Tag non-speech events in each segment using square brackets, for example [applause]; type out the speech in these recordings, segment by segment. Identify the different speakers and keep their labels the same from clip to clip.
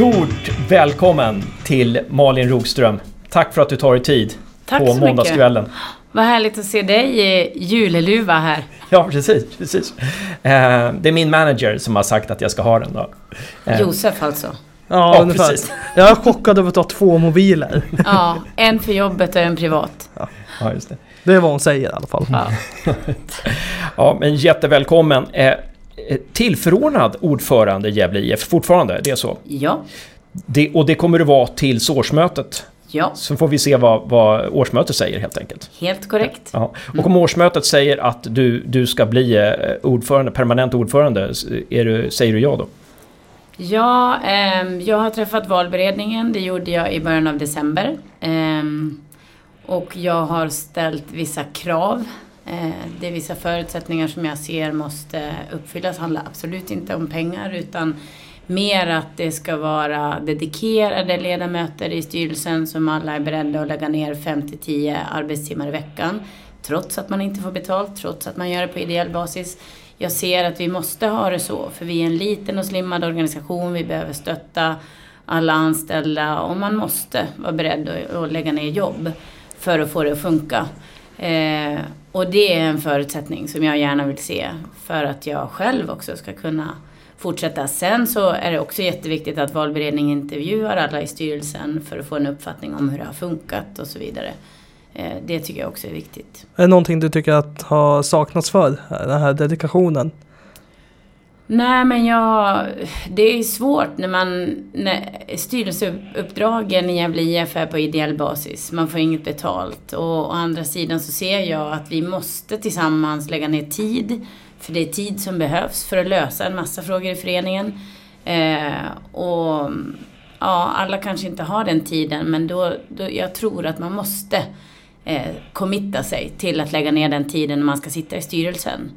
Speaker 1: Stort välkommen till Malin Rogström. Tack för att du tar dig tid
Speaker 2: Tack
Speaker 1: på
Speaker 2: så mycket.
Speaker 1: måndagskvällen.
Speaker 2: Vad härligt att se dig i juleluva här.
Speaker 1: Ja, precis. precis. Eh, det är min manager som har sagt att jag ska ha den. Då. Eh,
Speaker 2: Josef alltså.
Speaker 3: Ja,
Speaker 1: Ja,
Speaker 3: ungefär.
Speaker 1: precis.
Speaker 3: Jag är chockad över att ha två mobiler.
Speaker 2: Ja, en för jobbet och en privat.
Speaker 1: Ja, just det.
Speaker 3: Det är vad hon säger i alla fall.
Speaker 2: Ja. [laughs]
Speaker 1: Ja, men jättevälkommen. Eh, eh, tillförordnad ordförande i Gävle IF fortfarande, det är så.
Speaker 2: Ja,
Speaker 1: Det, och det kommer det vara tills årsmötet.
Speaker 2: ja,
Speaker 1: Så får vi se vad, vad årsmötet säger helt enkelt.
Speaker 2: helt korrekt.
Speaker 1: Ja. Och om årsmötet säger att du, du ska bli eh, ordförande, permanent ordförande, du, säger du ja då?
Speaker 2: Ja, ehm, jag har träffat valberedningen. Det gjorde jag i början av december. Ehm, och jag har ställt vissa krav. Eh, det är vissa förutsättningar som jag ser måste uppfyllas. Det handlar absolut inte om pengar utan mer att det ska vara dedikerade ledamöter i styrelsen som alla är beredda att lägga ner 5-10 arbetstimmar i veckan. Trots att man inte får betalt, trots att man gör det på ideell basis. Jag ser att vi måste ha det så, för vi är en liten och slimmad organisation. Vi behöver stötta alla anställda och man måste vara beredd att lägga ner jobb för att få det att funka. Eh, och det är en förutsättning som jag gärna vill se för att jag själv också ska kunna fortsätta. Sen så är det också jätteviktigt att valberedningen intervjuar alla i styrelsen för att få en uppfattning om hur det har funkat och så vidare. Eh, det tycker jag också är viktigt.
Speaker 3: Är det någonting du tycker att har saknats för den här dedikationen?
Speaker 2: Nej men jag, det är svårt när man, när styrelseuppdragen i Gävle IF är på ideell basis. Man får inget betalt. Och å andra sidan så ser jag att vi måste tillsammans lägga ner tid. För det är tid som behövs för att lösa en massa frågor i föreningen. Eh, och ja, alla kanske inte har den tiden men då, då jag tror att man måste eh, committa sig till att lägga ner den tiden när man ska sitta i styrelsen.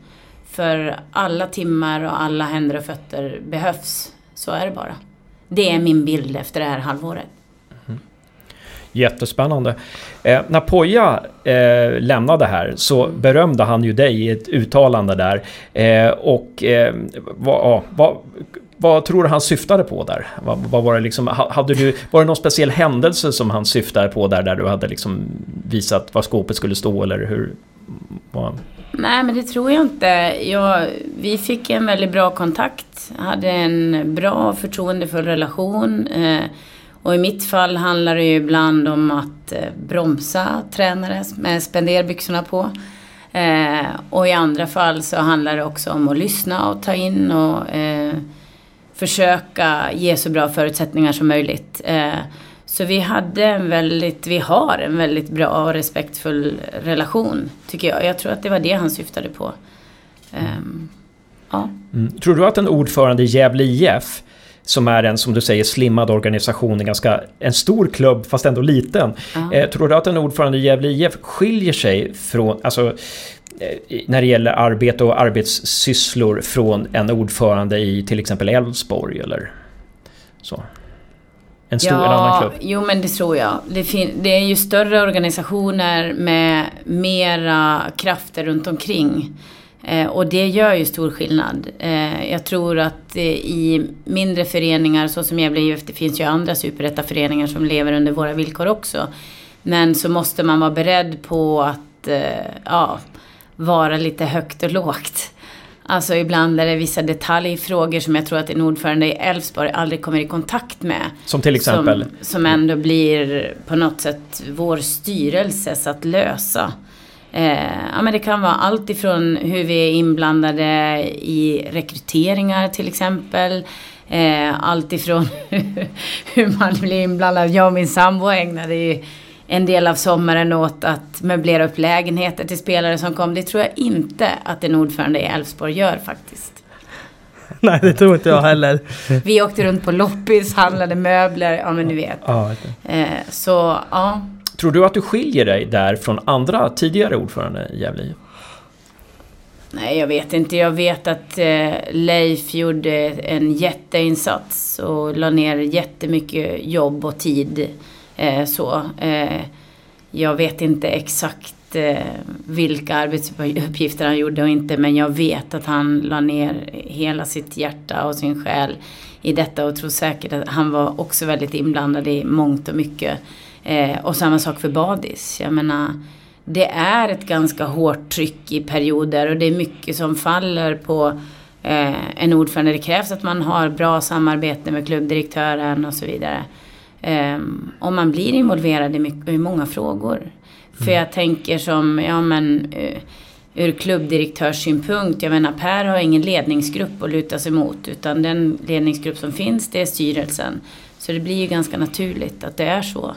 Speaker 2: För alla timmar och alla händer och fötter behövs. Så är det bara. Det är min bild efter det här halvåret. Mm-hmm.
Speaker 1: Jättespännande. Eh, när Poja eh, lämnade här så berömde han ju dig i ett uttalande där. Eh, och eh, vad, ja, vad, vad tror du han syftade på där? Vad, vad var, det liksom, hade du, var det någon speciell händelse som han syftade på där, där du hade liksom visat var skåpet skulle stå eller hur? Man...
Speaker 2: Nej, men det tror jag inte. Jag, vi fick en väldigt bra kontakt, hade en bra och förtroendefull relation. Eh, och i mitt fall handlar det ju ibland om att eh, bromsa tränare med spenderbyxorna på. Eh, och i andra fall så handlar det också om att lyssna och ta in och eh, försöka ge så bra förutsättningar som möjligt. Eh, så vi hade en väldigt, vi har en väldigt bra och respektfull relation, tycker jag. Jag tror att det var det han syftade på. Ehm, ja.
Speaker 1: Mm. Tror du att en ordförande i Gävle IF som är en, som du säger, slimmad organisation, en ganska en stor klubb fast ändå liten.
Speaker 2: Ja.
Speaker 1: Eh, tror du att en ordförande i Gävle IF skiljer sig från, alltså eh, när det gäller arbete och arbetssysslor från en ordförande i till exempel Elfsborg eller så? En stor, en annan klubb?
Speaker 2: jo men det tror jag. Det, det är ju större organisationer med mera krafter runt omkring. Eh, och det gör ju stor skillnad. Eh, jag tror att eh, i mindre föreningar, så som Gävle IF, det finns ju andra superettan-föreningar som lever under våra villkor också. Men så måste man vara beredd på att eh, ja, vara lite högt och lågt. Alltså ibland är det vissa detaljfrågor som jag tror att en ordförande i Elfsborg aldrig kommer i kontakt med.
Speaker 1: Som till exempel?
Speaker 2: Som, som ändå blir på något sätt vår styrelses att lösa. Eh, ja, men det kan vara allt ifrån hur vi är inblandade i rekryteringar till exempel. Eh, allt ifrån [laughs] hur man blir inblandad. Jag och min sambo ägnade ju en del av sommaren åt att möblera upp lägenheter till spelare som kom. Det tror jag inte att en ordförande i Elfsborg gör faktiskt.
Speaker 3: Nej, det tror inte jag heller. [laughs]
Speaker 2: Vi åkte runt på loppis, handlade möbler, ja men ni vet.
Speaker 1: Ja.
Speaker 2: Eh, så ja,
Speaker 1: Tror du att du skiljer dig där från andra tidigare ordförande i Gävle
Speaker 2: nej jag vet inte. Jag vet att eh, Leif gjorde en jätteinsats och la ner jättemycket jobb och tid. Eh, så. Eh, jag vet inte exakt eh, vilka arbetsuppgifter han gjorde och inte men jag vet att han la ner hela sitt hjärta och sin själ i detta och tror säkert att han var också väldigt inblandad i mångt och mycket. Eh, och samma sak för Badis. Jag menar, det är ett ganska hårt tryck i perioder och det är mycket som faller på eh, en ordförande. Det krävs att man har bra samarbete med klubbdirektören och så vidare. Eh, och man blir involverad i, mycket, i många frågor. Mm. För jag tänker som, ja men uh, ur klubbdirektörssynpunkt, jag menar Per har ingen ledningsgrupp att luta sig mot utan den ledningsgrupp som finns det är styrelsen. Så det blir ju ganska naturligt att det är så.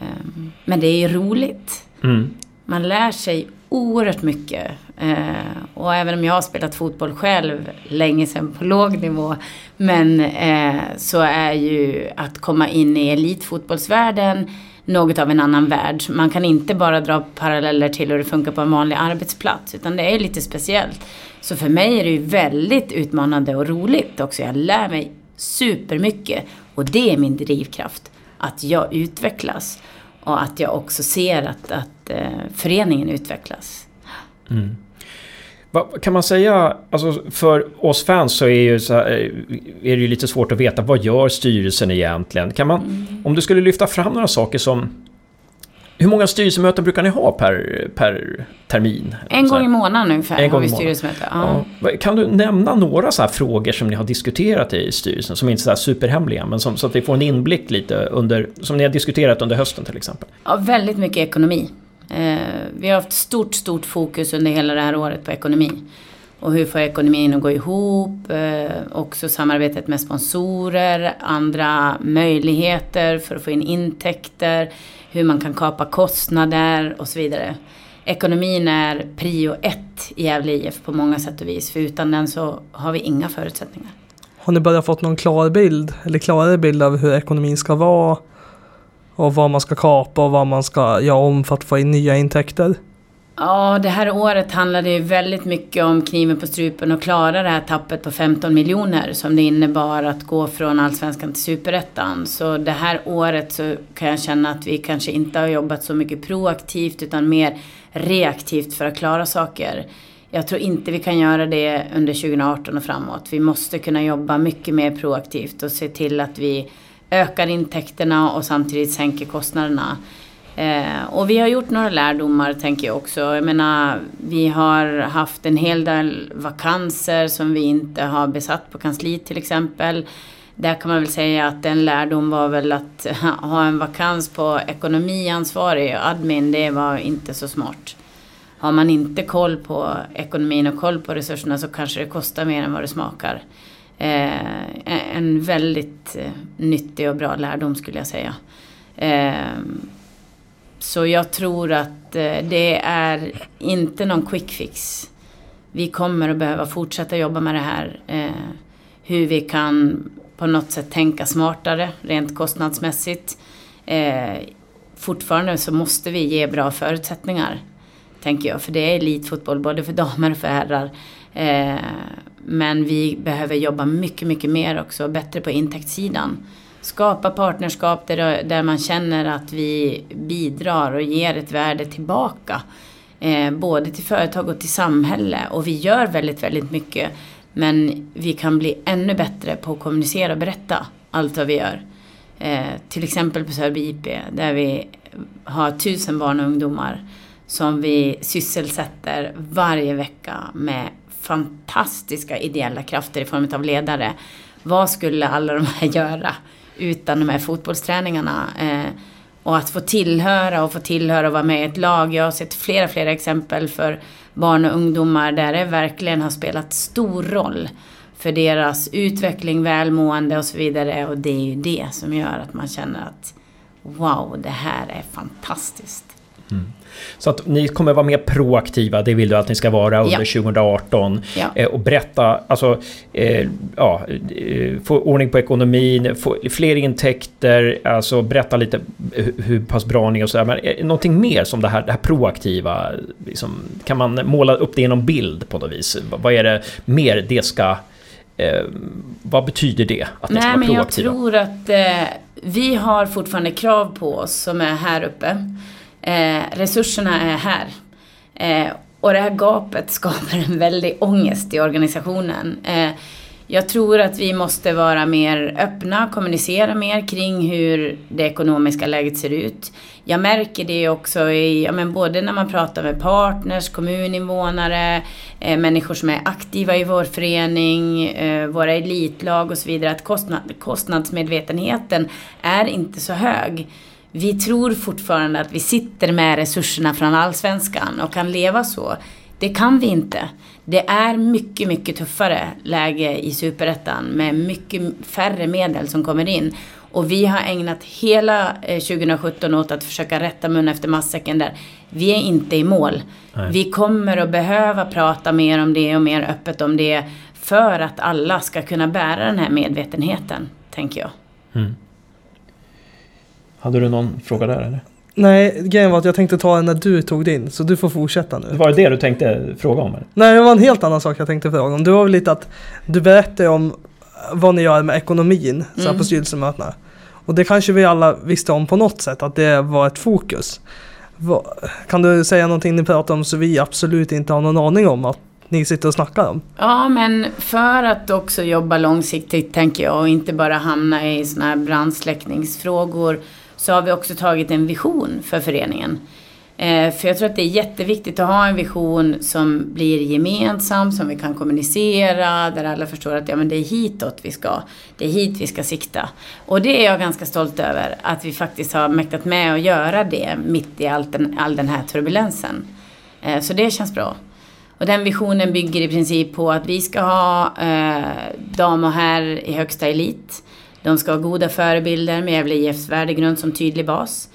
Speaker 2: Um, men det är ju roligt. Mm. Man lär sig oerhört mycket. Eh, och även om jag har spelat fotboll själv länge sedan på låg nivå. Men eh, så är ju att komma in i elitfotbollsvärlden något av en annan värld. Man kan inte bara dra paralleller till hur det funkar på en vanlig arbetsplats. Utan det är lite speciellt. Så för mig är det ju väldigt utmanande och roligt också. Jag lär mig supermycket. Och det är min drivkraft. Att jag utvecklas. Och att jag också ser att, att eh, föreningen utvecklas. Mm.
Speaker 1: Kan man säga, alltså för oss fans så är, ju så här, eh, är det ju lite svårt att veta vad gör styrelsen egentligen? Kan man, mm. Om du skulle lyfta fram några saker som hur många styrelsemöten brukar ni ha per, per termin?
Speaker 2: En gång i månaden ungefär en gång har vi styrelsemöte. Ja.
Speaker 1: Ja. Kan du nämna några så frågor som ni har diskuterat i styrelsen som inte är superhemliga men som, så att vi får en inblick lite under, som ni har diskuterat under hösten till exempel?
Speaker 2: Ja, väldigt mycket ekonomi. Eh, vi har haft stort, stort fokus under hela det här året på ekonomi. Och hur får ekonomin att gå ihop? Eh, också samarbetet med sponsorer, andra möjligheter för att få in intäkter hur man kan kapa kostnader och så vidare. Ekonomin är prio ett i Gävle IF på många sätt och vis. För utan den så har vi inga förutsättningar.
Speaker 3: Har ni börjat fått någon klar bild, eller klarare bild av hur ekonomin ska vara? Och vad man ska kapa och vad man ska göra om för att få in nya intäkter?
Speaker 2: Ja, det här året handlade ju väldigt mycket om kniven på strupen och klara det här tappet på 15 miljoner som det innebar att gå från Allsvenskan till Superettan. Så det här året så kan jag känna att vi kanske inte har jobbat så mycket proaktivt utan mer reaktivt för att klara saker. Jag tror inte vi kan göra det under 2018 och framåt. Vi måste kunna jobba mycket mer proaktivt och se till att vi ökar intäkterna och samtidigt sänker kostnaderna. Eh, och vi har gjort några lärdomar tänker jag också. Jag menar, vi har haft en hel del vakanser som vi inte har besatt på kansliet till exempel. Där kan man väl säga att en lärdom var väl att [laughs] ha en vakans på ekonomiansvarig och admin, det var inte så smart. Har man inte koll på ekonomin och koll på resurserna så kanske det kostar mer än vad det smakar. Eh, en väldigt eh, nyttig och bra lärdom skulle jag säga. Eh, så jag tror att eh, det är inte någon quick fix. Vi kommer att behöva fortsätta jobba med det här. Eh, hur vi kan på något sätt tänka smartare rent kostnadsmässigt. Eh, fortfarande så måste vi ge bra förutsättningar. Tänker jag. För det är elitfotboll både för damer och för herrar. Eh, men vi behöver jobba mycket, mycket mer också. Bättre på intäktssidan skapa partnerskap där, där man känner att vi bidrar och ger ett värde tillbaka. Eh, både till företag och till samhälle. Och vi gör väldigt, väldigt mycket. Men vi kan bli ännu bättre på att kommunicera och berätta allt vad vi gör. Eh, till exempel på Sörby IP där vi har tusen barn och ungdomar som vi sysselsätter varje vecka med fantastiska ideella krafter i form av ledare. Vad skulle alla de här göra utan de här fotbollsträningarna. Eh, och att få tillhöra och få tillhöra och vara med i ett lag. Jag har sett flera, flera exempel för barn och ungdomar där det verkligen har spelat stor roll för deras utveckling, välmående och så vidare. Och det är ju det som gör att man känner att wow, det här är fantastiskt. Mm.
Speaker 1: Så att ni kommer vara mer proaktiva, det vill du att ni ska vara under ja. 2018. Ja. Eh, och berätta, alltså, eh, ja, eh, få ordning på ekonomin, få fler intäkter, alltså berätta lite hur pass bra ni är och sådär. Men är någonting mer som det här, det här proaktiva, liksom, kan man måla upp det i någon bild på något vis? Vad är det mer det ska Eh, vad betyder det? Att
Speaker 2: ni
Speaker 1: ska
Speaker 2: vara proaktiva? Jag tror att eh, vi har fortfarande krav på oss som är här uppe. Eh, resurserna är här. Eh, och det här gapet [laughs] skapar en väldig ångest i organisationen. Eh, jag tror att vi måste vara mer öppna, kommunicera mer kring hur det ekonomiska läget ser ut. Jag märker det också i, ja, men både när man pratar med partners, kommuninvånare, eh, människor som är aktiva i vår förening, eh, våra elitlag och så vidare, att kostnad, kostnadsmedvetenheten är inte så hög. Vi tror fortfarande att vi sitter med resurserna från allsvenskan och kan leva så. Det kan vi inte. Det är mycket, mycket tuffare läge i superettan med mycket färre medel som kommer in. Och vi har ägnat hela 2017 eh, åt att försöka rätta mun efter matsäcken där. Vi är inte i mål. Nej. Vi kommer att behöva prata mer om det och mer öppet om det för att alla ska kunna bära den här medvetenheten, tänker jag. Mm.
Speaker 1: Hade du någon fråga där eller?
Speaker 3: Nej, grejen var att jag tänkte ta den när du tog din, så du får fortsätta nu.
Speaker 1: Var det det du tänkte fråga om? Eller?
Speaker 3: Nej, det var en helt annan sak jag tänkte fråga om. Det var väl lite att du berättade om vad ni gör med ekonomin så mm. på styrelsemötena. Och det kanske vi alla visste om på något sätt, att det var ett fokus. Kan du säga någonting ni pratar om så vi absolut inte har någon aning om att ni sitter och snackar om?
Speaker 2: Ja, men för att också jobba långsiktigt tänker jag och inte bara hamna i sådana här brandsläckningsfrågor så har vi också tagit en vision för föreningen. Eh, för jag tror att det är jätteviktigt att ha en vision som blir gemensam, som vi kan kommunicera, där alla förstår att ja, men det är hitåt vi ska. Det är hit vi ska sikta. Och det är jag ganska stolt över, att vi faktiskt har mäktat med att göra det mitt i all den, all den här turbulensen. Eh, så det känns bra. Och den visionen bygger i princip på att vi ska ha eh, dam och herr i högsta elit. De ska ha goda förebilder med Gävle IFs värdegrund som tydlig bas.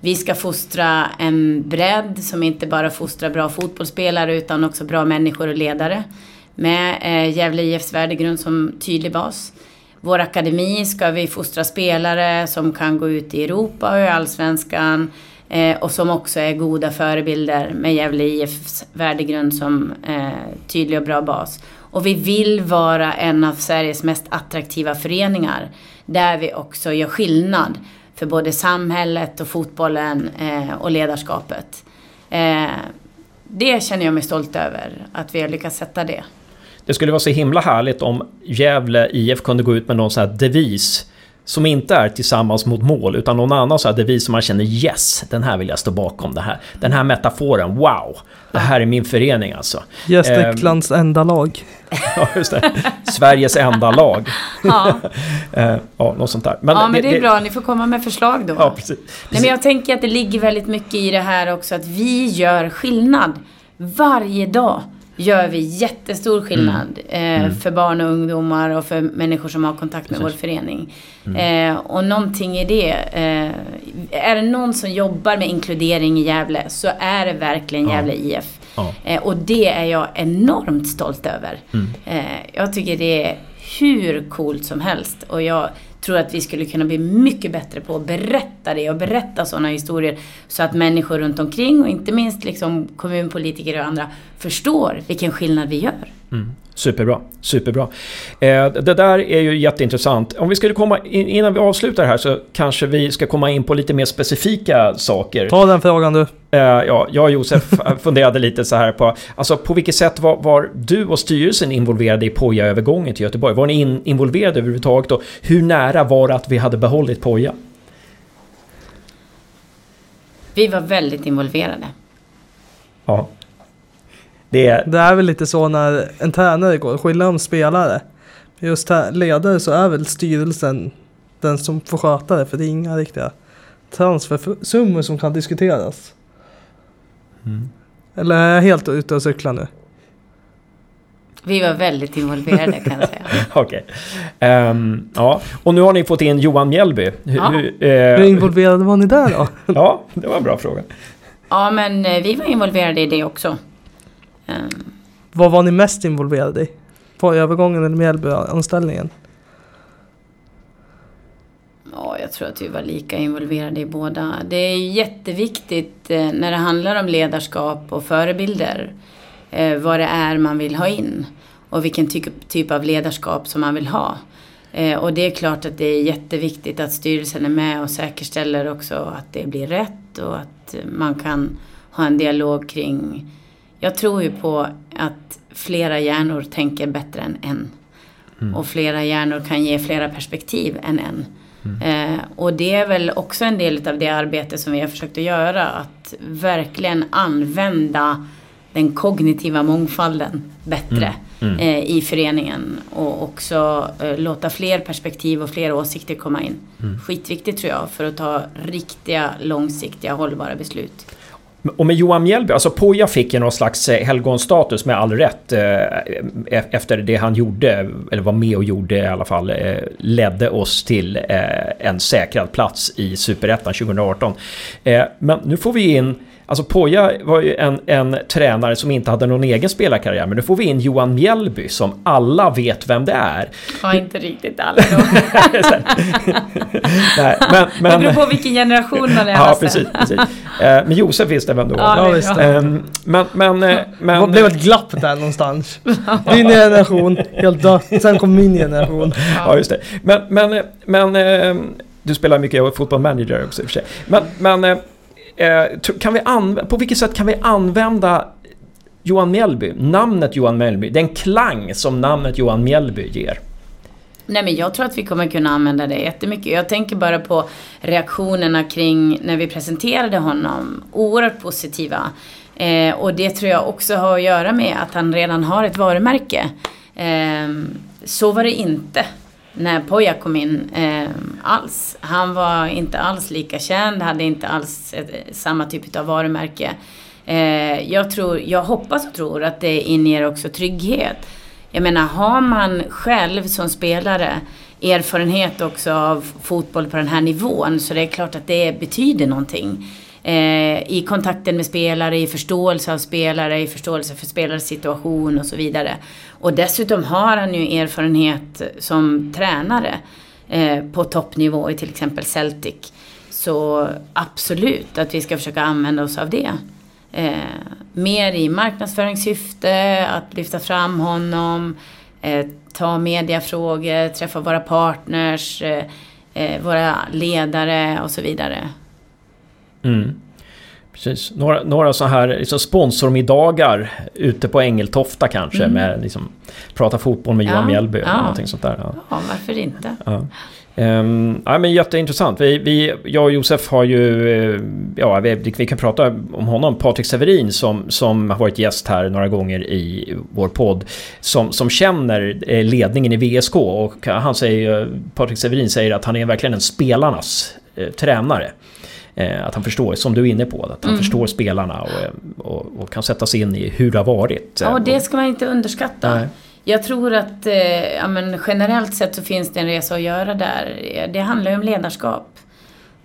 Speaker 2: Vi ska fostra en bredd som inte bara fostrar bra fotbollsspelare utan också bra människor och ledare. Med eh, Gävle IFs värdegrund som tydlig bas. Vår akademi ska vi fostra spelare som kan gå ut i Europa och i Allsvenskan. Eh, och som också är goda förebilder med Gävle IFs värdegrund som eh, tydlig och bra bas. Och vi vill vara en av Sveriges mest attraktiva föreningar. Där vi också gör skillnad för både samhället och fotbollen eh, och ledarskapet. Eh, det känner jag mig stolt över, att vi har lyckats sätta det.
Speaker 1: Det skulle vara så himla härligt om Gävle IF kunde gå ut med någon sån här devis som inte är tillsammans mot mål utan någon annan så här devis som man känner yes, den här vill jag stå bakom. Det här. Den här metaforen, wow! Det här är min förening alltså.
Speaker 3: Gästriklands eh, enda lag. [laughs]
Speaker 1: ja, just det. Sveriges enda lag. ja. [laughs] eh, ja, något sånt där.
Speaker 2: Men ja, men det, det är bra. Ni får komma med förslag då. Ja, precis. Nej, men jag tänker att det ligger väldigt mycket i det här också att vi gör skillnad varje dag gör vi jättestor skillnad mm. Eh, mm. för barn och ungdomar och för människor som har kontakt med Precis. vår förening. Mm. Eh, och någonting i det. Eh, är det någon som jobbar med inkludering i Gävle så är det verkligen Gävle ja. IF. Ja. Eh, och det är jag enormt stolt över. Mm. Eh, jag tycker det är hur coolt som helst. Och jag tror att vi skulle kunna bli mycket bättre på att berätta det och berätta sådana historier så att människor runt omkring och inte minst liksom kommunpolitiker och andra förstår vilken skillnad vi gör.
Speaker 1: Mm. Superbra, superbra. Eh, det där är ju jätteintressant. Om vi skulle komma, innan vi avslutar här så kanske vi ska komma in på lite mer specifika saker.
Speaker 3: Ta den frågan du.
Speaker 1: Eh, ja, jag och Josef [laughs] funderade lite så här på, alltså på vilket sätt var, var du och styrelsen involverade i Poja-övergången till Göteborg? Var ni in, involverade överhuvudtaget och hur nära var det att vi hade behållit Poja?
Speaker 2: Vi var väldigt involverade.
Speaker 1: Ja.
Speaker 3: Det är... det är väl lite så när en tränare går, skiljer om spelare. Just här, ledare så är väl styrelsen den som får sköta det för det är inga riktiga transfersummor som kan diskuteras. Mm. Eller är jag helt ute och cyklar nu?
Speaker 2: Vi var väldigt involverade kan jag säga. [laughs]
Speaker 1: Okej. Okay. Um, ehm, ja, och nu har ni fått in Johan Mjällby.
Speaker 3: Hur, ja. hur, uh, hur involverade var ni där då? [laughs]
Speaker 1: ja, det var en bra fråga.
Speaker 2: Ja, men eh, vi var involverade i det också.
Speaker 3: Um. Vad var ni mest involverade i? På övergången eller Mjällby-anställningen?
Speaker 2: Ja, jag tror att vi var lika involverade i båda. Det är jätteviktigt eh, när det handlar om ledarskap och förebilder. Eh, vad det är man vill ha in. Och vilken ty typ av ledarskap som man vill ha. Och det är klart att det är jätteviktigt att styrelsen är med och säkerställer också att det blir rätt och att man kan ha en dialog kring... Jag tror ju på att flera hjärnor tänker bättre än en. Mm. Och flera hjärnor kan ge flera perspektiv än en. Mm. Eh, och det är väl också en del av det arbete som vi har försökt att göra. Att verkligen använda den kognitiva mångfalden bättre mm. Mm. Eh, i föreningen. Och också eh, låta fler perspektiv och fler åsikter komma in. Mm. Skitviktigt tror jag för att ta riktiga, långsiktiga, hållbara beslut.
Speaker 1: Och med Johan Mjällby, alltså Poja fick ju någon slags eh, helgonstatus med all rätt eh, e-, efter det han gjorde, eller var med och gjorde i alla fall, eh, ledde oss till eh, en säkrad plats i Superettan 2018. Eh, men nu får vi in Alltså Poja var ju en, en tränare som inte hade någon egen spelarkarriär, men nu får vi in Johan Mjällby som alla vet vem det är.
Speaker 2: Ja, inte riktigt alla då. [laughs] Nej, men, men, det beror på vilken generation man är.
Speaker 1: Ja, precis. precis. Eh, men Josef visste vem det var. Ja, visst. Ehm, men, men, eh, men...
Speaker 3: Det blev ett glapp där någonstans. Din generation, helt dött. Sen kom min generation.
Speaker 1: Ja, just det. Men, men, men du spelar mycket fotboll manager också i och för sig. Men, men Eh, Eh, kan vi på vilket sätt kan vi använda Johan Mjällby, namnet Johan Mjällby, den klang som namnet Johan Mjällby ger?
Speaker 2: Nej men jag tror att vi kommer kunna använda det jättemycket. Jag tänker bara på reaktionerna kring när vi presenterade honom. Oerhört positiva. Eh, och det tror jag också har att göra med att han redan har ett varumärke. Eh, så var det inte när Poja kom in eh, alls. Han var inte alls lika känd, hade inte alls ett, samma typ av varumärke. Eh, jag, tror, jag hoppas och tror att det inger också trygghet. Jag menar, har man själv som spelare erfarenhet också av fotboll på den här nivån så det är klart att det betyder någonting. Eh, I kontakten med spelare, i förståelse av spelare, i förståelse för spelares situation och så vidare. Och dessutom har han ju erfarenhet som tränare eh, på toppnivå i till exempel Celtic. Så absolut att vi ska försöka använda oss av det. Eh, mer i marknadsföringssyfte, att lyfta fram honom, eh, ta mediafrågor, träffa våra partners, eh, eh våra ledare och så vidare.
Speaker 1: Mm. Precis. Några, några så här liksom sponsormiddagar ute på Ängeltofta kanske mm. med liksom, prata fotboll med Johan ja. Mjällby ja. eller någonting sånt där.
Speaker 2: Ja, ja varför inte?
Speaker 1: Ja. Um, ja, men jätteintressant. Vi, vi, jag och Josef har ju, eh, ja vi, vi, kan prata om honom, Patrik Severin som, som har varit gäst här några gånger i vår podd. Som, som känner eh, ledningen i VSK och han säger, Patrik Severin säger att han är verkligen en spelarnas eh, tränare. Eh, att han förstår, som du är inne på, att han mm. förstår spelarna och, och, och, kan sätta sig in i hur det har varit.
Speaker 2: Ja, och det ska man inte underskatta. Nej. Jag tror att eh, ja, men generellt sett så finns det en resa att göra där. Det handlar ju om ledarskap.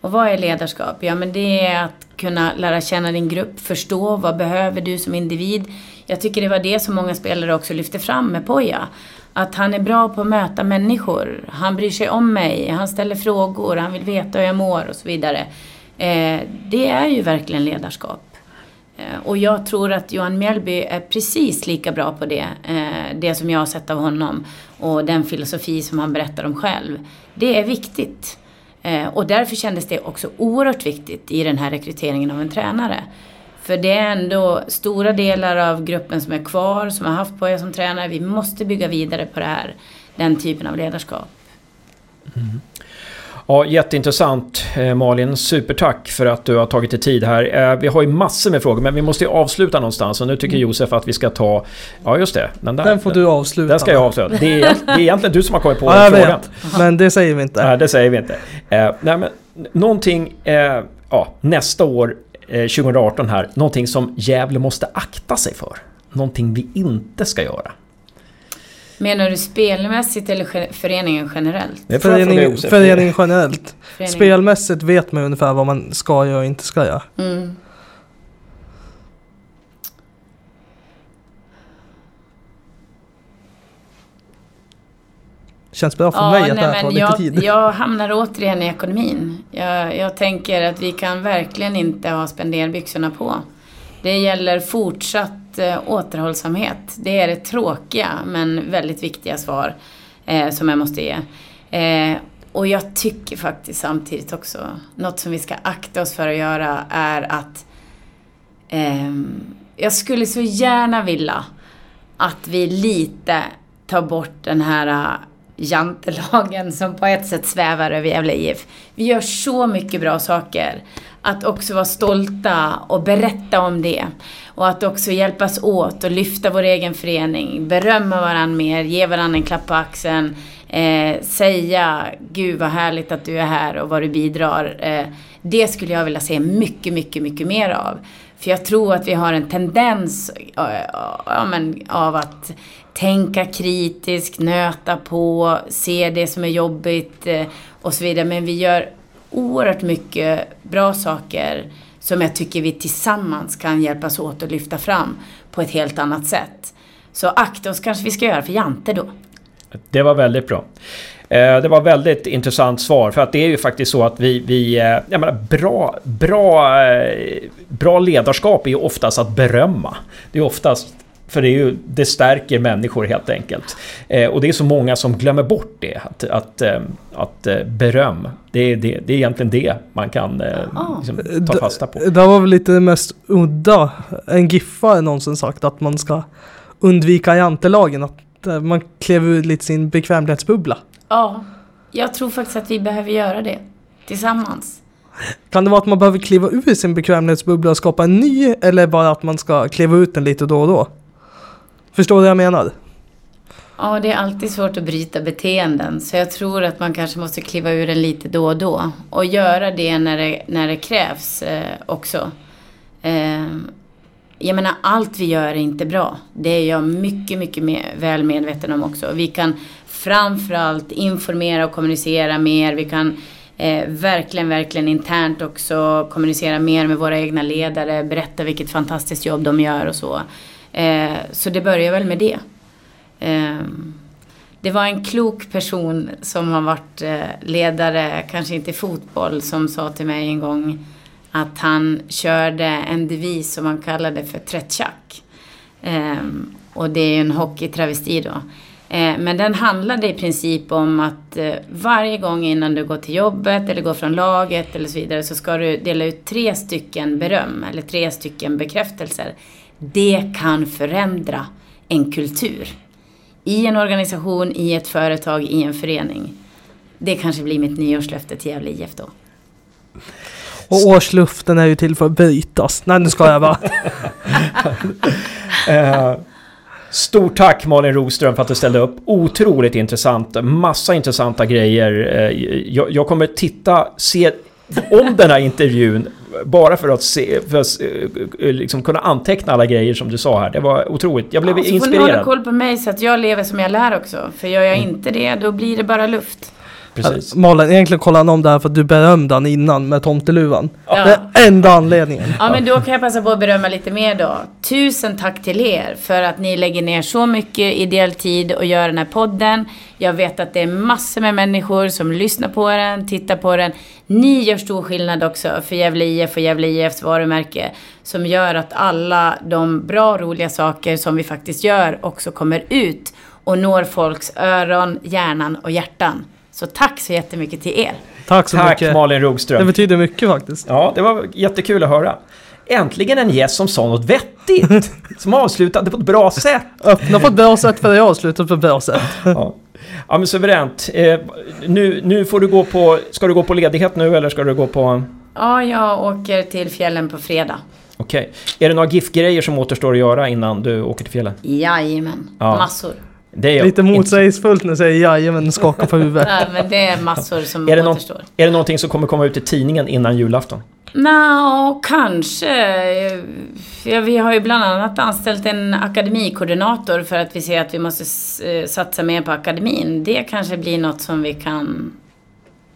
Speaker 2: Och vad är ledarskap? Ja, men det är att kunna lära känna din grupp, förstå vad behöver du som individ. Jag tycker det var det som många spelare också lyfte fram med Poja. Att han är bra på att möta människor. Han bryr sig om mig, han ställer frågor, han vill veta hur jag mår och så vidare. Eh, det är ju verkligen ledarskap. Eh, och jag tror att Johan Mjällby är precis lika bra på det. Eh, det som jag har sett av honom och den filosofi som han berättar om själv. Det är viktigt. Och därför kändes det också oerhört viktigt i den här rekryteringen av en tränare. För det är ändå stora delar av gruppen som är kvar, som har haft Poja som tränare. Vi måste bygga vidare på det här, den typen av ledarskap.
Speaker 1: Mm. Ja, jätteintressant eh, Malin. Supertack för att du har tagit dig tid här. Eh, vi har ju massor med frågor men vi måste ju avsluta någonstans. Och nu tycker mm. Josef att vi ska ta... Ja, just det.
Speaker 3: Den, där, den får du avsluta.
Speaker 1: Den ska jag avsluta. Det är, det är egentligen du som har kommit på [laughs] ja, frågan. Vet.
Speaker 3: Men det säger vi inte.
Speaker 1: Nej, det säger vi inte. Eh, nej, men någonting... Eh, ja, nästa år, eh, 2018 här. Någonting som Gävle måste akta sig för. Någonting vi inte ska göra.
Speaker 2: Menar du spelmässigt eller föreningen generellt?
Speaker 3: Är förening, föreningen generellt. Förening. Spelmässigt vet man ungefär vad man ska göra och inte ska göra. Mm. Känns bra för ja, mig att nej, det här tar lite
Speaker 2: jag,
Speaker 3: tid.
Speaker 2: Jag hamnar återigen i ekonomin. Jag, jag tänker att vi kan verkligen inte ha spenderbyxorna på. Det gäller fortsatt att eh, återhållsamhet. Det är det tråkiga men väldigt viktiga svar eh, som jag måste ge. Eh, och jag tycker faktiskt samtidigt också, något som vi ska akta oss för att göra är att eh, jag skulle så gärna vilja att vi lite tar bort den här eh, jantelagen [laughs] som på ett sätt svävar över Gävle IF. Vi gör så mycket bra saker. Att också vara stolta och berätta om det. Och att också hjälpas åt och lyfta vår egen förening. Berömma varandra mer, ge varandra en klapp på axeln. Eh, säga Gud vad härligt att du är här och vad du bidrar. Eh, det skulle jag vilja se mycket, mycket, mycket mer av. För jag tror att vi har en tendens ja, men, av att tänka kritiskt, nöta på, se det som är jobbigt eh, och så vidare. Men vi gör oerhört mycket bra saker som jag tycker vi tillsammans kan hjälpas åt att lyfta fram på ett helt annat sätt. Så akta oss kanske vi ska göra för Jante då.
Speaker 1: Det var väldigt bra. Eh, det var väldigt intressant svar för att det är ju faktiskt så att vi, vi eh, jag menar, bra, bra, eh, bra ledarskap är ju oftast att berömma. Det är oftast för det, är ju, det stärker människor helt enkelt. och det är så många som glömmer bort det. Att, att, att beröm, det, det, det är egentligen det man kan liksom, ta fasta på.
Speaker 3: Det, det var väl lite det mest udda. En giffare någonsin sagt att man ska undvika jantelagen. Att man klev ur lite sin bekvämlighetsbubbla.
Speaker 2: Ja, jag tror faktiskt att vi behöver göra det tillsammans.
Speaker 3: Kan det vara att man behöver kliva ur sin bekvämlighetsbubbla och skapa en ny eller bara att man ska kliva ut den lite då och då? Förstår du vad jag menar?
Speaker 2: Ja, det är alltid svårt att bryta beteenden. Så jag tror att man kanske måste kliva ur den lite då och då. Och göra det när det, när det krävs eh, också. Eh, jag menar, allt vi gör är inte bra. Det är jag mycket, mycket med, väl medveten om också. Vi kan framförallt informera och kommunicera mer. Vi kan eh, verkligen, verkligen internt också kommunicera mer med våra egna ledare, berätta vilket fantastiskt jobb de gör och så. Eh, så det börjar väl med det. Eh, det var en klok person som har varit eh, ledare, kanske inte i fotboll, som sa till mig en gång att han körde en devis som han kallade för trettjack. Eh, och det är ju en hockeytravesti då. Eh, men den handlade i princip om att eh, varje gång innan du går till jobbet eller går från laget eller så vidare så ska du dela ut tre stycken beröm eller tre stycken bekräftelser. Det kan förändra en kultur. I en organisation, i ett företag, i en förening. Det kanske blir mitt nyårslöfte till Gävle IF då.
Speaker 3: Och årsluften är ju till för att bytas. Nej, nu ska jag bara.
Speaker 1: uh, [laughs] Stort tack Malin Roström för att du ställde upp. Otroligt intressant. Massa intressanta grejer. Eh, jag, jag kommer titta, se om den här intervjun bara för att, se, för att eh, eh, liksom kunna anteckna alla grejer som du sa här. Det var otroligt. Jag blev ja, inspirerad. Så får ni
Speaker 2: hålla koll på mig så att jag lever som jag lär också. För gör jag mm. inte det, då blir det bara luft.
Speaker 3: Precis. Malin, egentligen kollade han om det här för att du berömde han innan med tomteluvan. Ja. Det är enda anledningen.
Speaker 2: Ja, men då kan jag passa på att berömma lite mer då. Tusen tack till er för att ni lägger ner så mycket ideell tid och gör den här podden. Jag vet att det är massor med människor som lyssnar på den, tittar på den. Ni gör stor skillnad också för Gävle IF och Gävle IFs varumärke. Som gör att alla de bra, roliga saker som vi faktiskt gör också kommer ut och når folks öron, hjärnan och hjärtan. Så tack så jättemycket till er.
Speaker 3: Tack så
Speaker 1: tack,
Speaker 3: mycket.
Speaker 1: Malin Rogström.
Speaker 3: Det betyder mycket faktiskt.
Speaker 1: Ja, det var jättekul att höra. Äntligen en gäst som sa något vettigt. [laughs] som avslutade på ett bra sätt.
Speaker 3: Öppna på ett bra sätt för att avsluta på ett bra sätt. [laughs]
Speaker 1: ja. ja, men suveränt. Eh, nu, nu får du gå på... Ska du gå på ledighet nu eller ska du gå på...
Speaker 2: Ja, jag åker till fjällen på fredag.
Speaker 1: Okej. Okay. Är det några GIF-grejer som återstår att göra innan du åker till fjällen?
Speaker 2: Jajamän, ja. massor.
Speaker 3: Det är Lite motsägelsefullt när jag säger jajamän skakar på huvudet. [laughs]
Speaker 2: Nej, men det är massor som
Speaker 1: är det
Speaker 2: återstår. Någon,
Speaker 1: är det någonting som kommer komma ut i tidningen innan julafton?
Speaker 2: Nå, kanske. Ja, vi har ju bland annat anställt en akademikoordinator för att vi ser att vi måste eh, satsa mer på akademin. Det kanske blir något som vi kan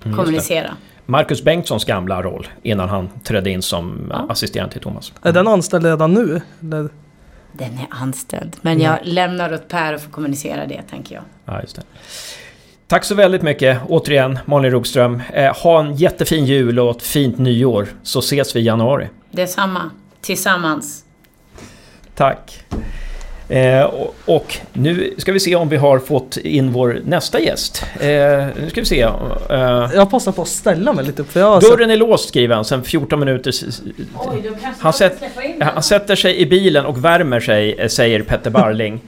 Speaker 2: mm, kommunicera.
Speaker 1: Marcus Bengtssons gamla roll innan han trädde in som ja. assistent till Thomas.
Speaker 3: Är den anställd redan nu? Eller?
Speaker 2: Den är anställd. Men jag lämnar åt Per att få kommunicera det, tänker jag.
Speaker 1: Ja, just det. Tack så väldigt mycket återigen Malin Rogström. Eh, ha en jättefin jul och ett fint nyår så ses vi i januari.
Speaker 2: Detsamma. Tillsammans.
Speaker 1: Tack. Eh, och, och nu ska vi se om vi har fått in vår nästa gäst. Eh, nu ska vi se. Eh,
Speaker 3: Jag passar på att ställa mig lite upp för jag
Speaker 1: dörren är låst skriver han sen 14 minuter.
Speaker 2: Oj,
Speaker 1: Han
Speaker 2: jag in
Speaker 1: Han sätter sig i bilen och värmer sig, eh, säger Petter Barling.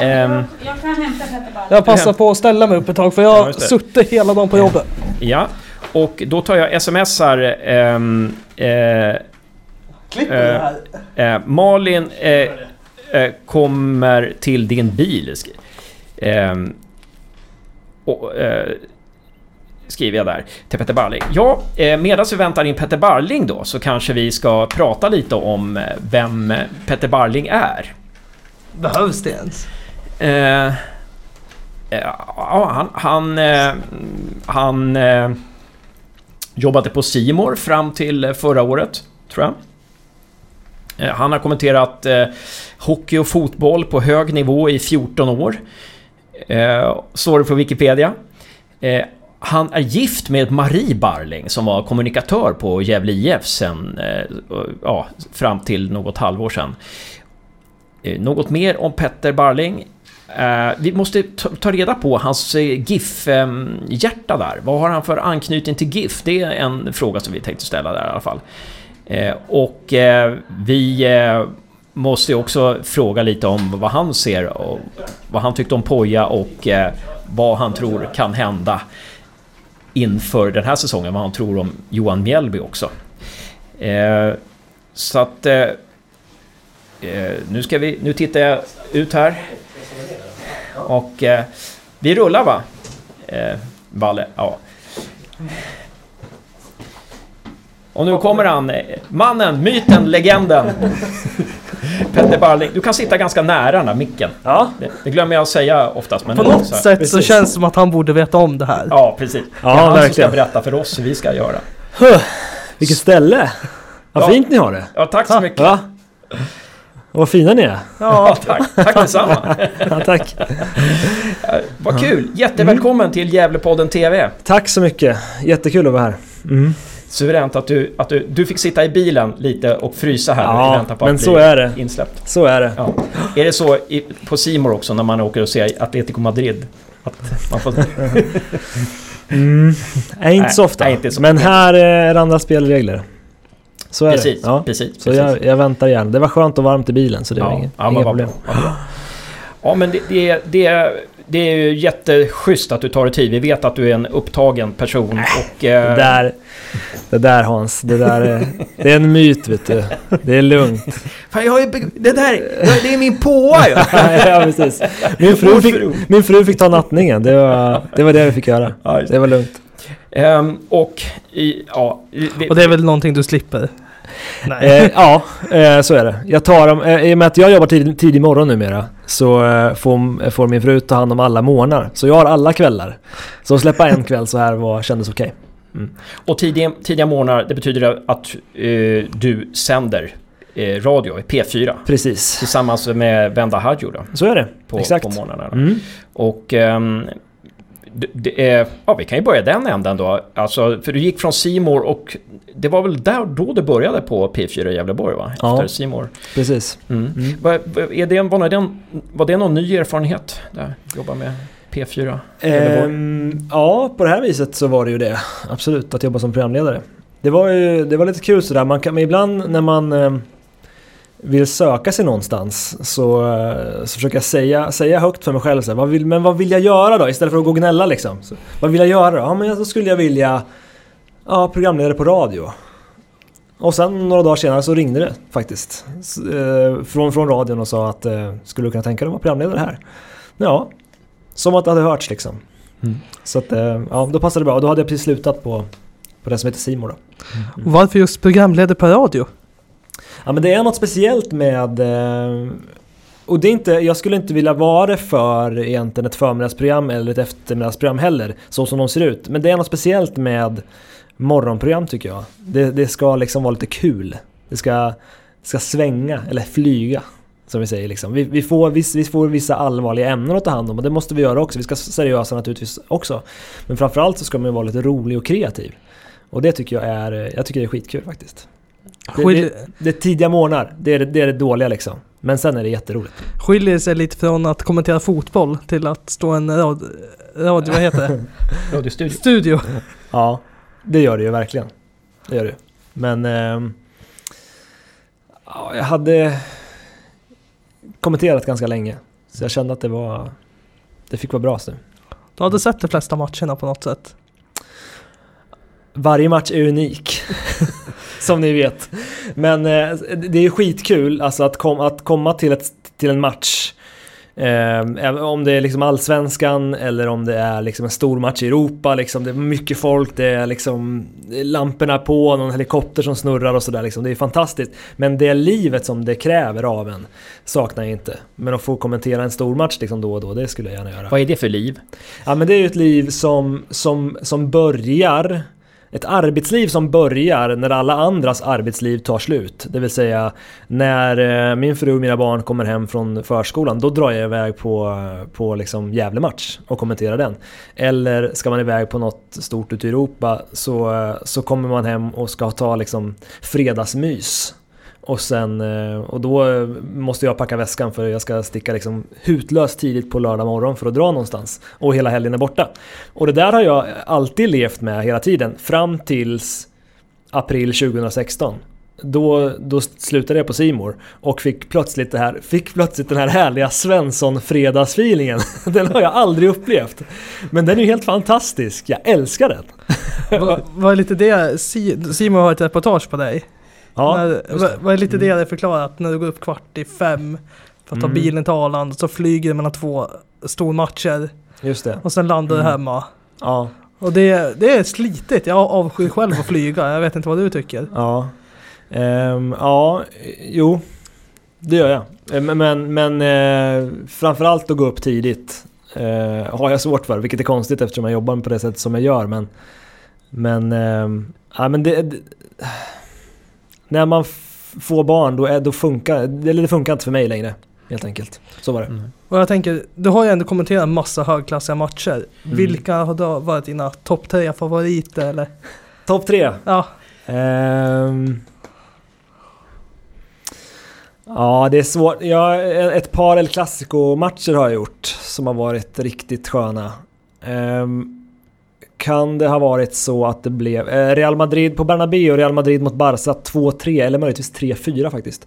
Speaker 1: Ehm,
Speaker 2: Jag kan hämta Petter bara.
Speaker 3: Jag passar på att ställa mig upp ett tag för jag
Speaker 1: Ja,
Speaker 3: har
Speaker 1: det.
Speaker 3: suttit hela dagen på jobbet.
Speaker 1: ja, och då tar jag smsar. ehm, eh,
Speaker 3: Klipp
Speaker 1: det här. Eh, Malin eh, eh, kommer till din bil. ehm, och, eh, skriver jag där till Petter Barling. Ja, eh, medan vi väntar in Petter Barling då så kanske vi ska prata lite om eh, vem eh, Petter Barling är.
Speaker 3: Behövs det ens?
Speaker 1: Eh, eh, ja, han han, eh, han eh, jobbade på Simor fram till eh, förra året, tror jag. Eh, han har kommenterat eh, hockey och fotboll på hög nivå i 14 år. Eh, står det på Wikipedia. Eh, han är gift med Marie Barling som var kommunikatör på Gävle IF sen, eh, ja, fram till något halvår sedan. Eh, Något mer om Petter Barling? Eh, vi måste ta, ta reda på hans eh, GIF-hjärta eh, där. Vad har han för anknytning till GIF? Det är en fråga som vi tänkte ställa där i alla fall. Eh, och eh, vi eh, måste också fråga lite om vad han ser och vad han tyckte om Poja och vad han tror kan hända inför den här säsongen. Vad han tror om Johan Mjällby också. Eh, så att... Eh, nu ska vi... Nu tittar jag ut här. Och eh, vi rullar va? Eh, Valle, ja. Och nu kommer han, mannen, myten, legenden. [laughs] Petter Barling. Du kan sitta ganska nära den här micken.
Speaker 4: Ja,
Speaker 1: Det, det glömmer jag att säga oftast. Men
Speaker 3: På något
Speaker 1: så
Speaker 3: sätt så känns det som att han borde veta om det här.
Speaker 1: Ja, precis.
Speaker 4: Ja,
Speaker 1: det är han som ska
Speaker 4: verkligen.
Speaker 1: berätta för oss hur vi ska göra.
Speaker 4: Huh, vilket ställe! Vad
Speaker 1: Ja.
Speaker 4: fint ni har det.
Speaker 1: Ja, tack så mycket.
Speaker 4: Va? Vad fina ni är.
Speaker 1: Ja, tack. Tack detsamma. [laughs]
Speaker 4: Ja, tack.
Speaker 1: Vad kul. Jättevälkommen till Gävlepodden TV.
Speaker 4: Tack så mycket. Jättekul att vara här. Mm.
Speaker 1: Suveränt att du, att du, du fick sitta i bilen lite och frysa här
Speaker 4: Ja,
Speaker 1: i väntan på
Speaker 4: men
Speaker 1: att
Speaker 4: så
Speaker 1: bli
Speaker 4: är det.
Speaker 1: insläppt.
Speaker 4: Så är det.
Speaker 1: Ja. Är det så i, på Simor också när man åker och ser Atletico Madrid? Att man får, [laughs]
Speaker 4: Mm. Nej, inte så ofta.
Speaker 1: nej, inte så
Speaker 4: men här är det andra spelregler. Så är
Speaker 1: precis,
Speaker 4: det. Ja.
Speaker 1: precis.
Speaker 4: Så
Speaker 1: precis.
Speaker 4: jag, jag väntar gärna. Det var skönt och varmt i bilen så det var
Speaker 1: ja,
Speaker 4: inget,
Speaker 1: ja, men
Speaker 4: inga problem.
Speaker 1: bra. Ja men det, det, det, det är ju jätteschysst att du tar dig tid. Vi vet att du är en upptagen person och...
Speaker 4: Det
Speaker 1: Eh,
Speaker 4: där, det där Hans, det där är, det är en myt vet du. Det är lugnt.
Speaker 1: fan, jag har ju, det där, det är min påa ju! [laughs]
Speaker 4: ja, precis. Min fru, fick, min fru fick ta nattningen. Det var, det var det vi fick göra. Det var lugnt.
Speaker 1: Ehm, och i, ja... Vi,
Speaker 3: Och det är väl någonting du slipper? Nej.
Speaker 4: Eh, ja, eh, så är det. Jag tar dem, eh, I och med att jag jobbar tid, tidig morgon numera så eh, får, får min fru ta hand om alla morgnar. Så jag har alla kvällar. Så att släppa en kväll så här var, kändes okej.
Speaker 1: Och tidiga, tidiga morgnar, det betyder att eh, du sänder eh, radio i P4
Speaker 4: Precis.
Speaker 1: tillsammans med Venda Hadjo då,
Speaker 4: Så är det.
Speaker 1: på,
Speaker 4: Exakt.
Speaker 1: på morgnarna.
Speaker 4: Mm.
Speaker 1: Och ehm, det, ja, vi kan ju börja den änden då. Alltså, för du gick från Simor och det var väl där då du började på P4 i Gävleborg va?
Speaker 4: Ja.
Speaker 1: Efter Simor.
Speaker 4: Precis.
Speaker 1: Mm.
Speaker 4: Mm.
Speaker 1: Var, är det, var, det var det någon ny erfarenhet? Där, jobba med P4? Gävleborg?
Speaker 4: Ehm, ja, på det här viset så var det ju det. Absolut, att jobba som programledare. Det var ju det var lite kul sådär. Man kan, men ibland när man ehm, vill söka sig någonstans så, eh, så försöker jag säga, säga högt för mig själv så här, vad vill, Men vad vill jag göra då? Istället för att gå och gnälla liksom. Så, vad vill jag göra då? Ja, men då skulle jag vilja ja, programledare på radio. Och sen några dagar senare så ringde det faktiskt. Eh, från, från radion och sa att eh, skulle du kunna tänka dig att vara programledare här? Ja, som att det hade hörts liksom.
Speaker 1: Mm.
Speaker 4: Så att, ja, då passade det bra. Och då hade jag precis slutat på, på det som heter Simor då.
Speaker 3: Varför just programledare på radio?
Speaker 4: Ja men det är något speciellt med... Eh, och det är inte, jag skulle inte vilja vara det för egentligen ett förmiddagsprogram eller ett eftermiddagsprogram heller, så som de ser ut. Men det är något speciellt med morgonprogram tycker jag. Det, det ska liksom vara lite kul. Det ska, det ska svänga, eller flyga. Som vi säger liksom. Vi, vi, får, vi, vi får vissa allvarliga ämnen att ta hand om och det måste vi göra också. Vi ska vara seriösa naturligtvis också. Men framförallt så ska man ju vara lite rolig och kreativ. Och det tycker jag är, jag tycker det är skitkul faktiskt. Det,
Speaker 3: Skil-
Speaker 4: det, det är tidiga morgnar, det är det, det är det dåliga liksom. Men sen är det jätteroligt.
Speaker 3: Skiljer sig lite från att kommentera fotboll till att stå en rad, radio, vad heter det? [laughs]
Speaker 1: Radiostudio.
Speaker 3: Studio.
Speaker 4: Ja, det gör det ju verkligen. Det gör det Men... ja, jag hade kommenterat ganska länge. Så jag kände att det var... Det fick vara bra nu.
Speaker 3: Du hade sett de flesta matcherna på något sätt.
Speaker 4: Varje match är unik. [laughs] Som ni vet. Men eh, det är ju skitkul alltså att, kom, att komma till, ett, till en match. Eh, om det är liksom allsvenskan eller om det är liksom en stor match i Europa. Liksom, det är mycket folk, det är liksom lamporna på, någon helikopter som snurrar och sådär. Liksom. Det är fantastiskt. Men det livet som det kräver av en saknar jag inte. Men att få kommentera en stor match liksom då och då, det skulle jag gärna göra.
Speaker 1: Vad är det för liv?
Speaker 4: Ja men det är ju ett liv som, som, som börjar ett arbetsliv som börjar när alla andras arbetsliv tar slut. Det vill säga när eh, min fru och mina barn kommer hem från förskolan, då drar jag iväg på, eh, på liksom Gävle-match och kommenterar den. Eller ska man iväg på något stort ute i Europa så, eh, så kommer man hem och ska ta liksom fredagsmys. Och, sen, eh, och då eh, måste jag packa väskan för jag ska sticka liksom hutlöst tidigt på lördag morgon för att dra någonstans. Och hela helgen är borta. Och det där har jag alltid levt med hela tiden. Fram tills april 2016. Då, då slutade jag på Simor och fick plötsligt, det här, fick plötsligt den här härliga Svensson-fredagsfeelingen. [laughs] Den har jag aldrig upplevt. Men den är helt fantastisk. Jag älskar den.
Speaker 3: Vad vad är lite det, Simor har ett reportage på dig.
Speaker 4: Ja,
Speaker 3: när, vad är lite det
Speaker 4: Mm.
Speaker 3: det förklarar? Att när du går upp kvart i fem för att ta
Speaker 4: Mm.
Speaker 3: bilen till Arlanda så flyger du mellan två stormatcher
Speaker 4: Just det.
Speaker 3: och sen landar du
Speaker 4: Mm.
Speaker 3: hemma.
Speaker 4: Ja.
Speaker 3: Och det, det är slitigt. Jag avskyr själv att flyga. Jag vet inte vad du tycker.
Speaker 4: Ja. Ehm, ja, jo. Det gör jag. Eh, Men, men, eh, framförallt att gå upp tidigt eh, har jag svårt för, vilket är konstigt eftersom jag jobbar på det sättet som jag gör. Men, men, ehm, ja, men det, det, när man får barn då, är, då funkar eller det funkar inte för mig längre. Helt enkelt. Så var det.
Speaker 1: Mm.
Speaker 3: Och jag tänker, du har ju ändå kommenterat en massa högklassiga matcher.
Speaker 4: Mm.
Speaker 3: Vilka har då varit dina topp tre favoriter eller?
Speaker 4: Topp tre.
Speaker 3: Ja,
Speaker 4: Ehm. ja, det är svårt. Ja, ett par El Clasico-matcher har jag gjort som har varit riktigt sköna. Ehm, kan det ha varit så att det blev eh, Real Madrid på Bernabéu och Real Madrid mot Barca 2-3 eller möjligtvis 3-4 faktiskt.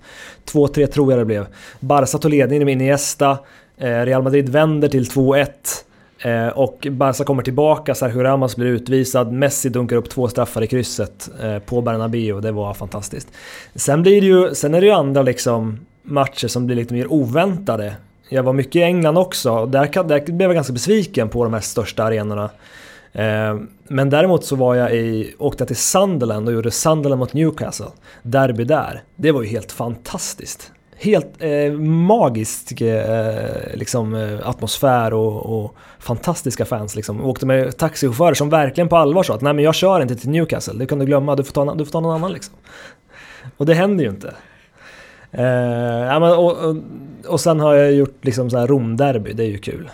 Speaker 4: 2-3 tror jag det blev. Barca tog ledningen med Iniesta. Eh, Real Madrid vänder till 2-1. Eh, och Barca kommer tillbaka, Sergio Ramos blir utvisad, Messi dunkar upp två straffar i krysset på Bernabéu det var fantastiskt. Sen, blir det ju, sen är det ju andra liksom matcher som blir lite mer oväntade. Jag var mycket i England också och där, kan, där blev jag ganska besviken på de här största arenorna. Eh, men däremot så var jag i, åkte jag till Sunderland och gjorde Sunderland mot Newcastle. Derby där. Det var ju helt fantastiskt. Helt eh, magisk eh, liksom, eh, atmosfär och, och fantastiska fans. Liksom. Jag åkte med taxichaufförer som verkligen på allvar sa att nej men jag kör inte till Newcastle, det kan du glömma, du får ta, du får ta någon annan liksom. Och det händer ju inte. Eh, ja, men, och, och, och sen har jag gjort liksom så här Romderby, det är ju kul.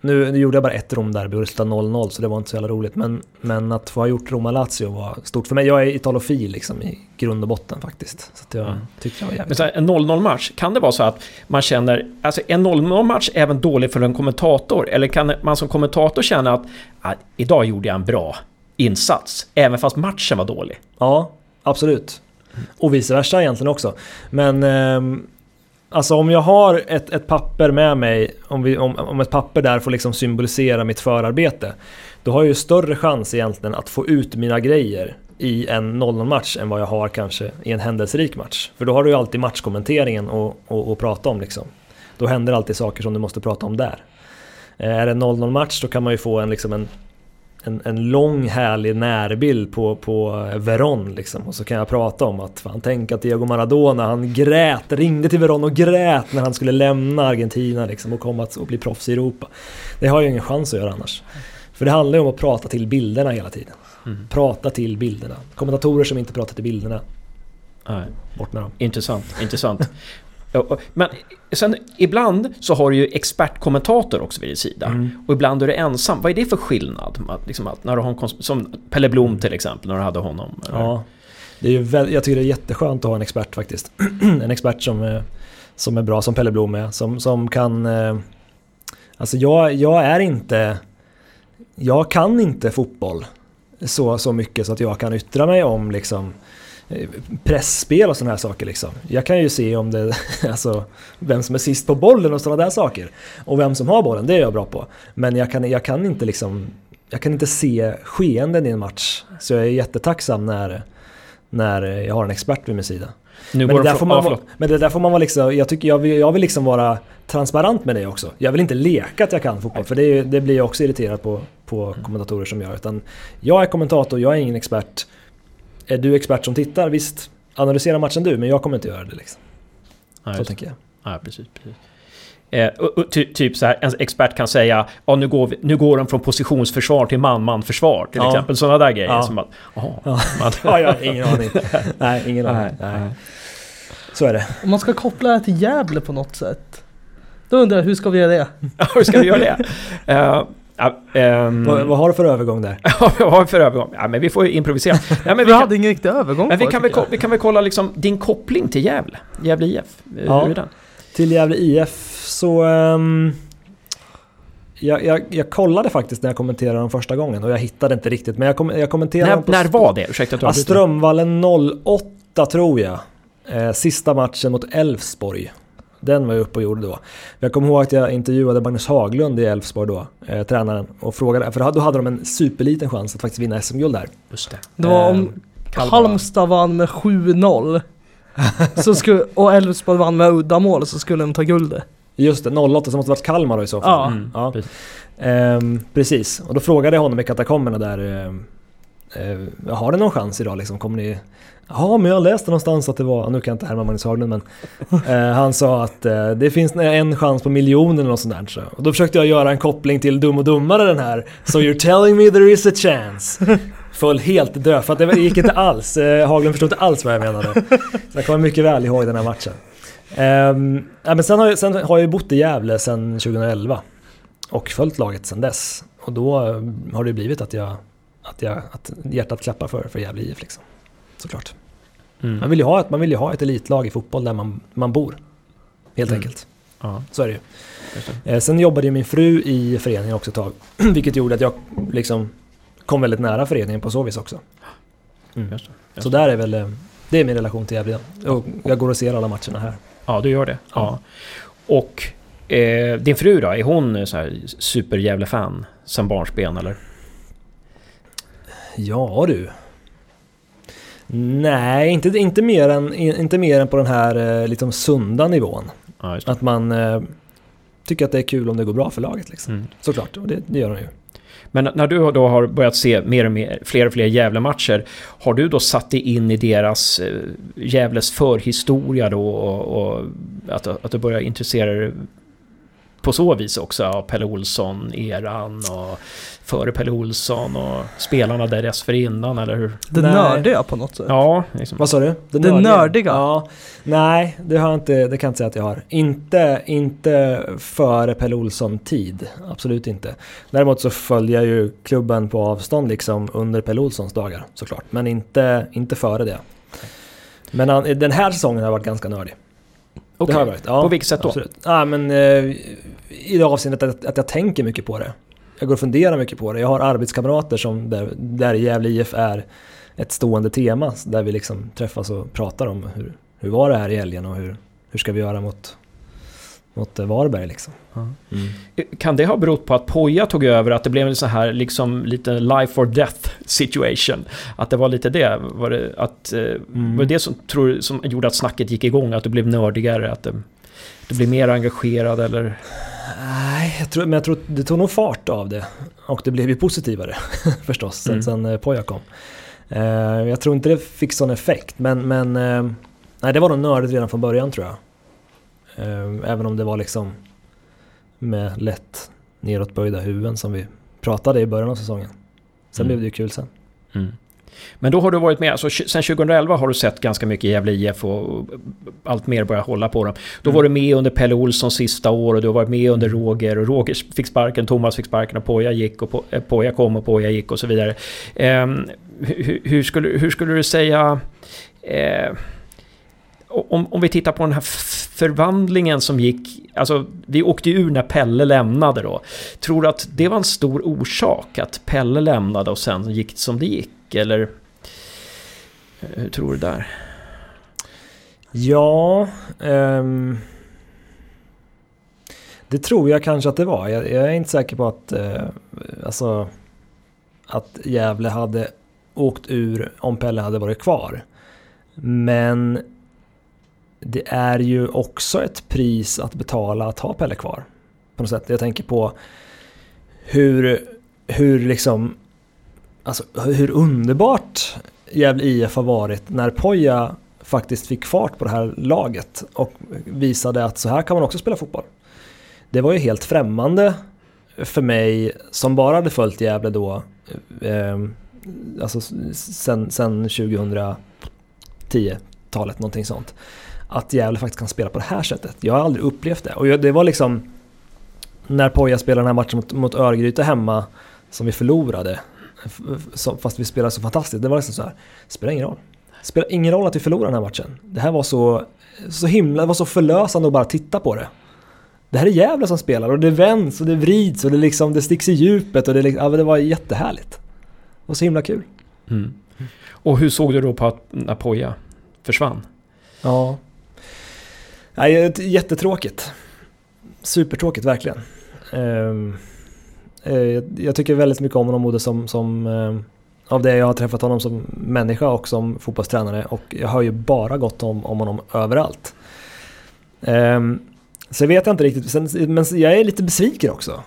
Speaker 4: Nu, nu gjorde jag bara ett Romderby och det slutade 0-0 så det var inte så jävla roligt. Men, men att få ha gjort Roma-Lazio var stort för mig. Jag är italofil liksom i grund och botten faktiskt. Så jag
Speaker 1: Mm.
Speaker 4: tyckte det var
Speaker 1: Men
Speaker 4: jävligt
Speaker 1: så här, en 0-0 match, kan det vara så att man känner, alltså en 0-0 match är även dålig för en kommentator? Eller kan man som kommentator känna att ah, idag gjorde jag en bra insats, även fast matchen var dålig?
Speaker 4: Ja, absolut. Och vice versa egentligen också. Men ehm, alltså om jag har ett, ett papper med mig, om, vi, om, om ett papper där får liksom symbolisera mitt förarbete, då har jag ju större chans egentligen att få ut mina grejer i en 0-0 match än vad jag har kanske i en händelserik match. För då har du ju alltid matchkommenteringen att prata om liksom. Då händer alltid saker som du måste prata om där. Eh, är det en 0-0 match då kan man ju få en, liksom en en, en lång härlig närbild på, på Veron liksom. Och så kan jag prata om att fan tänk att Diego Maradona han grät, ringde till Veron och grät när han skulle lämna Argentina liksom och komma att och bli proffs i Europa. Det har jag ingen chans att göra annars. För det handlar ju om att prata till bilderna hela tiden.
Speaker 1: Mm.
Speaker 4: Prata till bilderna. Kommentatorer som inte pratar till bilderna,
Speaker 1: Nej.
Speaker 4: bort med dem.
Speaker 1: Intressant, intressant. [laughs] Men sen ibland så har du ju expertkommentator också vid din sida.
Speaker 4: Mm.
Speaker 1: Och ibland är du ensam. Vad är det för skillnad? Att, liksom att när du har en som Pelle Blom till exempel, när du hade honom. eller?
Speaker 4: Ja, det är ju jag tycker det är jätteskönt att ha en expert faktiskt. [clears throat] en expert som, som är bra, som Pelle Blom är, som, som kan... Eh, alltså jag, jag är inte... Jag kan inte fotboll så, så mycket så att jag kan yttra mig om liksom pressspel och sådana här saker liksom. Jag kan ju se om det, [laughs] alltså vem som är sist på bollen och sådana där saker. Och vem som har bollen, det är jag bra på. Men jag kan, jag kan inte liksom, jag kan inte se skeenden i en match. Så jag är jättetacksam när, när jag har en expert vid min sida. Nu men, det där får man, vara, men det där får man vara liksom, jag, tycker, jag, vill, jag vill liksom vara transparent med det också. Jag vill inte leka att jag kan fotboll, för det, det blir jag också irriterad på, på mm. kommentatorer som gör. Utan jag är kommentator, jag är ingen expert. Är du expert som tittar, visst, analysera matchen du, men jag kommer inte göra det. Liksom. Ja, så tänker jag.
Speaker 1: Ja, precis. precis. Eh, ty, typ så här, en expert kan säga ja, nu, går vi, nu går de från positionsförsvar till man-man-försvar till ja. exempel. Sådana där grejer. Ja. Som att, [laughs]
Speaker 4: ja. Man, ja, har ingen aning. [laughs] Nej, ingen aning. Nej, nej. Så är det.
Speaker 3: Om man ska koppla det till Gävle på något sätt. Då undrar jag, hur ska vi göra det?
Speaker 1: Ja, [laughs] hur ska vi göra det? uh,
Speaker 4: Uh, um, vad, vad, har du för övergång där? [laughs]
Speaker 1: Ja, vad har vi för övergång? Ja, men vi får ju improvisera. [laughs]
Speaker 3: Ja, men vi, vi hade ingen riktig övergång
Speaker 1: men vi, kan väl, vi kan väl kolla liksom din koppling till Gävle? Gävle IF? Ja, hur är den?
Speaker 4: Till Gävle IF så... Um, jag, jag, jag, kollade faktiskt när jag kommenterade dem första gången och jag hittade inte riktigt. Men jag, kom, jag kommenterade
Speaker 1: när,
Speaker 4: dem på...
Speaker 1: När var det? Ursäkta
Speaker 4: att du Strömvallen 08 tror jag. Eh, sista matchen mot Elfsborg. Den var jag uppe och gjorde då. Jag kommer ihåg att jag intervjuade Magnus Haglund i Elfsborg då, eh, tränaren, och frågade, för då hade de en superliten chans att faktiskt vinna SM-guld där.
Speaker 3: Just det. Det var om eh, Halmstad vann med 7-0 [laughs] så skulle, och Elfsborg vann med uddamål så skulle de ta guldet.
Speaker 4: Just det, 08 så måste det varit Kalmar då i så fall. Ja, mm, ja. Precis. Ehm, precis. Och då frågade jag honom i katakomberna där ehm, eh, Har det någon chans idag liksom? Kommer ni Ja, men jag läste någonstans att det var, nu kan jag inte härma Magnus Haglund men [laughs] eh, Han sa att eh, det finns en chans på miljonen eller något sånt där. Så. Och då försökte jag göra en koppling till Dum och Dummare den här So you're telling me there is a chance Föll helt död för att det gick inte alls. Eh, Haglund förstod inte alls vad jag menade. Så jag kommer mycket väl ihåg den här matchen. Ja, men sen har, jag, sen har jag bott i Gävle sedan 2011 och följt laget sedan dess. Och då har det blivit att, jag, att, jag, att hjärtat klappar för, för Gävle IF. Liksom såklart. Mm. Man, vill ju ha ett, man vill ha ett elitlag i fotboll där man, man bor. Helt mm. enkelt. Ja. Så är det ju. Eh, sen jobbade ju min fru i föreningen också ett tag. [clears throat] Vilket gjorde att jag liksom kom väldigt nära föreningen på så vis också. Mm. Just det. Just så där är väl, eh, det är min relation till Gävle. Och jag går och ser alla matcherna här.
Speaker 1: Ja, du gör det. Ja. Och eh, din fru då, är hon så här super fan sen barnsben eller?
Speaker 4: Ja du. Nej, inte, inte, mer än, inte mer än på den här eh, liksom sunda nivån. Ja, att man eh, tycker att det är kul om det går bra för laget. Liksom. Mm. Såklart, och det, det gör de ju.
Speaker 1: Men när du då har börjat se mer och mer, fler och fler Gävle-matcher, har du då satt dig in i deras eh, Gävles förhistoria då och, och att, att du börjar intressera dig på så vis också av Pelle Olsson-eran och före Pelle Olsson och spelarna där dessförinnan, eller hur?
Speaker 3: Det nej. nördiga på något sätt?
Speaker 1: Ja.
Speaker 4: Liksom. Vad sa du?
Speaker 3: Det, det nördiga? nördiga?
Speaker 4: Ja. Nej, det, har jag inte, det kan jag inte säga att jag har. Inte, inte före Pelle Olsson-tid. Absolut inte. Däremot så följer jag ju klubben på avstånd liksom under Pelle Olssons dagar såklart. Men inte, inte före det. Men den här säsongen har varit ganska nördig.
Speaker 1: Okay. Det har varit. Ja, på vilket sätt då? Absolut.
Speaker 4: Ja, men, eh, I det avseendet att, att jag tänker mycket på det. Jag går och funderar mycket på det. Jag har arbetskamrater som där, där Gävle IF är ett stående tema. Där vi liksom träffas och pratar om hur, hur var det här i helgen och hur, hur ska vi göra mot, mot Varberg liksom. Mm.
Speaker 1: Kan det ha berott på att Poja tog över, att det blev en så här liksom lite life or death situation? Att det var lite det? Var det, att, eh, mm. var det, det som, tror, som gjorde att snacket gick igång? Att du blev nördigare? Att det, du blev mer engagerad eller?
Speaker 4: Nej, jag tror, men jag tror det tog nog fart av det. Och det blev ju positivare [laughs] förstås sen, mm. sen eh, Poja kom. Uh, jag tror inte det fick sån effekt men, men uh, nej, det var nog nördigt redan från början tror jag. Uh, även om det var liksom med lätt nedåtböjda huvuden som vi pratade i början av säsongen. Sen mm. blev det ju kul sen. Mm.
Speaker 1: Men då har du varit med, alltså sen 2011 har du sett ganska mycket Gävle IF och allt mer börjar hålla på dem. Då mm. var du med under Pelle Olssons sista år och du har varit med under mm. Roger och Roger fick sparken, Thomas fick sparken och Poja gick och eh, Poja kom och Poja gick och så vidare. Um, hur, hur, skulle, hur skulle du säga... Uh, om, om vi tittar på den här förvandlingen som gick, alltså vi åkte ur när Pelle lämnade då. Tror du att det var en stor orsak att Pelle lämnade och sen gick det som det gick? Eller eh, hur tror du där?
Speaker 4: Ja... um, det tror jag kanske att det var. Jag, jag är inte säker på att, uh, alltså, att Gävle hade åkt ur om Pelle hade varit kvar. Men det är ju också ett pris att betala att ha Pelle kvar. På något sätt. Jag tänker på hur, hur liksom, alltså hur underbart Gävle IF har varit när Poja faktiskt fick fart på det här laget och visade att så här kan man också spela fotboll. Det var ju helt främmande för mig som bara hade följt Gävle då, eh, alltså sen, sen 2010-talet, någonting sånt. Att Gävle faktiskt kan spela på det här sättet. Jag har aldrig upplevt det. Och det var liksom när Poja spelade den här matchen mot, mot Örgryte hemma som vi förlorade, fast vi spelade så fantastiskt. Det var liksom så här, spelar ingen roll. Spelar ingen roll att vi förlorade den här matchen. Det här var så, så himla, det var så förlösande att bara titta på det. Det här är Gävle som spelar och det vänds och det vrids och det, liksom, det sticks i djupet och det, ja, det var jättehärligt. Det var så himla kul.
Speaker 1: Mm. Och hur såg du då på att Napoya försvann?
Speaker 4: Ja. Nej, eh, jättetråkigt. Supertråkigt verkligen. Ehm, eh, jag tycker väldigt mycket om honom både som, som eh, av det jag har träffat honom som människa och som fotbollstränare och jag hör ju bara gott om, om honom överallt. Um, så jag vet inte riktigt, men jag är lite besviken också.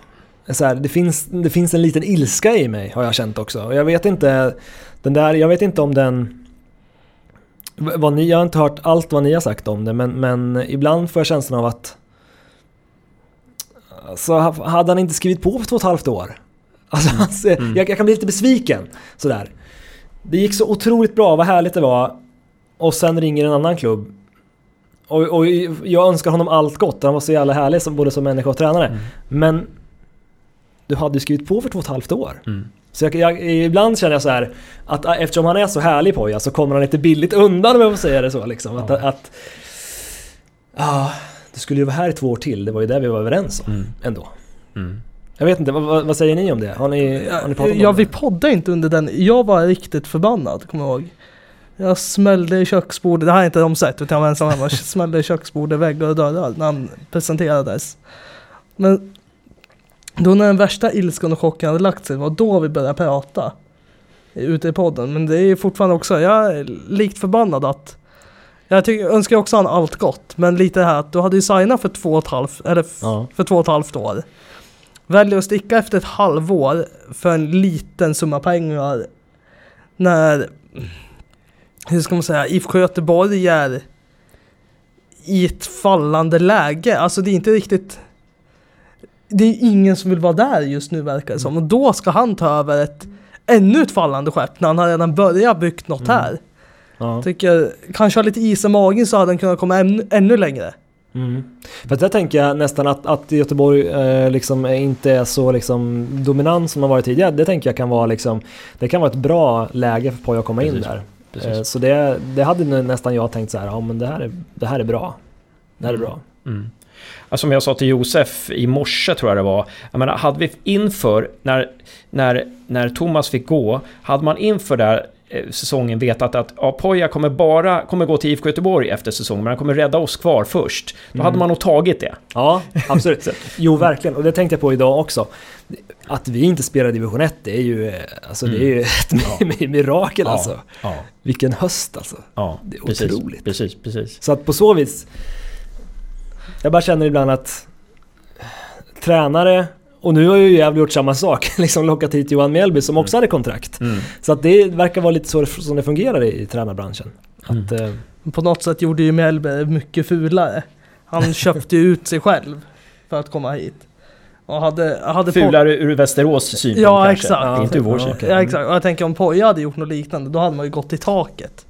Speaker 4: Så här, det, finns, det finns en liten ilska i mig har jag känt också. och Jag vet inte, den där, jag vet inte om den... Vad ni, jag har inte hört allt vad ni har sagt om det men, men ibland får jag känslan av att... Så hade han inte skrivit på för två och ett halvt år. Alltså, mm. jag, jag, kan bli lite besviken. Sådär. Det gick så otroligt bra, vad härligt det var. Och sen ringer en annan klubb. Och, och jag önskar honom allt gott, han var så jävla härlig som, både som människa och tränare. Mm. Men du hade ju skrivit på för två och ett halvt år. Mm. Så jag, jag, ibland känner jag så här att eftersom han är så härlig Poja så kommer han lite billigt undan om jag får säga det så liksom. Ja. Att, att, ah, du skulle ju vara här i två år till, det var ju det vi var överens om mm. ändå. Mm. Jag vet inte, vad, vad, säger ni om det? Har ni, har ni
Speaker 3: pratat om ja, det? vi poddade inte under den. Jag var riktigt förbannad, kommer jag ihåg. Jag smällde i köksbordet, det här är inte de sett utan jag var ensam hemma. smällde i köksbordet, väggar och dörrar när han presenterades. Men då när den värsta ilskan och chocken hade lagt sig, var då vi började prata. Ute i podden. Men det är fortfarande också, jag är likt förbannad att jag tycker, önskar också han allt gott. Men lite det här att du hade ju signat för två och ett halvt, eller ja. för två och ett halvt år. Väljer att sticka efter ett halvår för en liten summa pengar. När, hur ska man säga, IFK Göteborg är i ett fallande läge. Alltså det är inte riktigt det är ingen som vill vara där just nu verkar det som. Och då ska han ta över ett ännu ett fallande skepp när han har redan börjat byggt något mm. här. Ja. Tycker, kanske ha lite is i magen så hade han kunnat komma ännu, ännu längre.
Speaker 4: Mm. För där tänker jag nästan att, att Göteborg eh, liksom inte är så liksom dominant som man varit tidigare. Det tänker jag kan vara liksom, det kan vara ett bra läge för Poja att komma Precis. in där. Eh, så det, det hade nästan jag tänkt så här, ja men det här är, det här är bra. Det här är bra. Mm.
Speaker 1: Som jag sa till Josef i morse tror jag det var. Jag menar, hade vi inför, när, när, när Thomas fick gå, hade man inför där eh, säsongen vetat att ja, Poja kommer bara kommer gå till IFK Göteborg efter säsongen, men han kommer rädda oss kvar först. Då mm. hade man nog tagit det.
Speaker 4: Ja, absolut. [laughs] jo, verkligen. Och det tänkte jag på idag också. Att vi inte spelar division 1, det är ju, eh, alltså, mm. det är ju ett ja. mirakel ja. alltså. Ja. Vilken höst alltså. Ja, det är precis, otroligt.
Speaker 1: Precis, precis.
Speaker 4: Så att på så vis jag bara känner ibland att tränare och nu har ju Gävle gjort samma sak, [laughs] liksom lockat hit Johan Mjällby som också mm. hade kontrakt. Mm. Så att det verkar vara lite så som det fungerar i, i tränarbranschen. Att, mm.
Speaker 3: eh, På något sätt gjorde ju Mjällby mycket fulare. Han [laughs] köpte ju ut sig själv för att komma hit.
Speaker 1: Och hade, hade Fulare ur Västerås synpunkt
Speaker 3: ja, kanske, exakt. Ja,
Speaker 1: inte ur vår synpunkt.
Speaker 3: Ja, exakt. Och jag tänker om Poja hade gjort något liknande, då hade man ju gått i taket.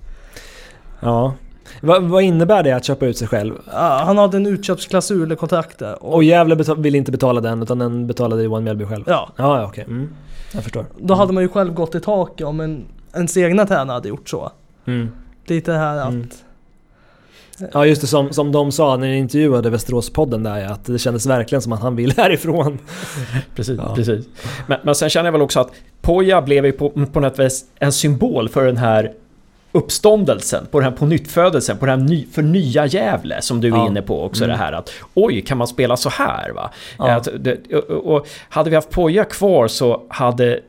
Speaker 4: Ja, Va, vad innebär det att köpa ut sig själv?
Speaker 3: han hade en utköpsklausul i kontraktet.
Speaker 4: Och, och Gävle ville inte betala den utan den betalade Johan Mjällby själv?
Speaker 3: Ja.
Speaker 4: Ja, okej. Okay. Mm. Jag förstår.
Speaker 3: Då hade man ju själv gått i taket om en, ens egna tränare hade gjort så. Mm. Lite det här att... Mm.
Speaker 4: Ja just det, som, som de sa när ni intervjuade Västeråspodden där att det kändes verkligen som att han vill [laughs] härifrån. [laughs]
Speaker 1: Precis,
Speaker 4: Ja.
Speaker 1: precis. Men, men sen känner jag väl också att Poja blev ju på, på något vis en symbol för den här uppståndelsen, på den här pånyttfödelsen, på den här ny, för nya Gävle som du är
Speaker 4: Ja.
Speaker 1: inne på också
Speaker 4: Mm.
Speaker 1: det här att oj, kan man spela så här va?
Speaker 4: Ja.
Speaker 1: Att det, och, och hade vi haft Poja kvar så hade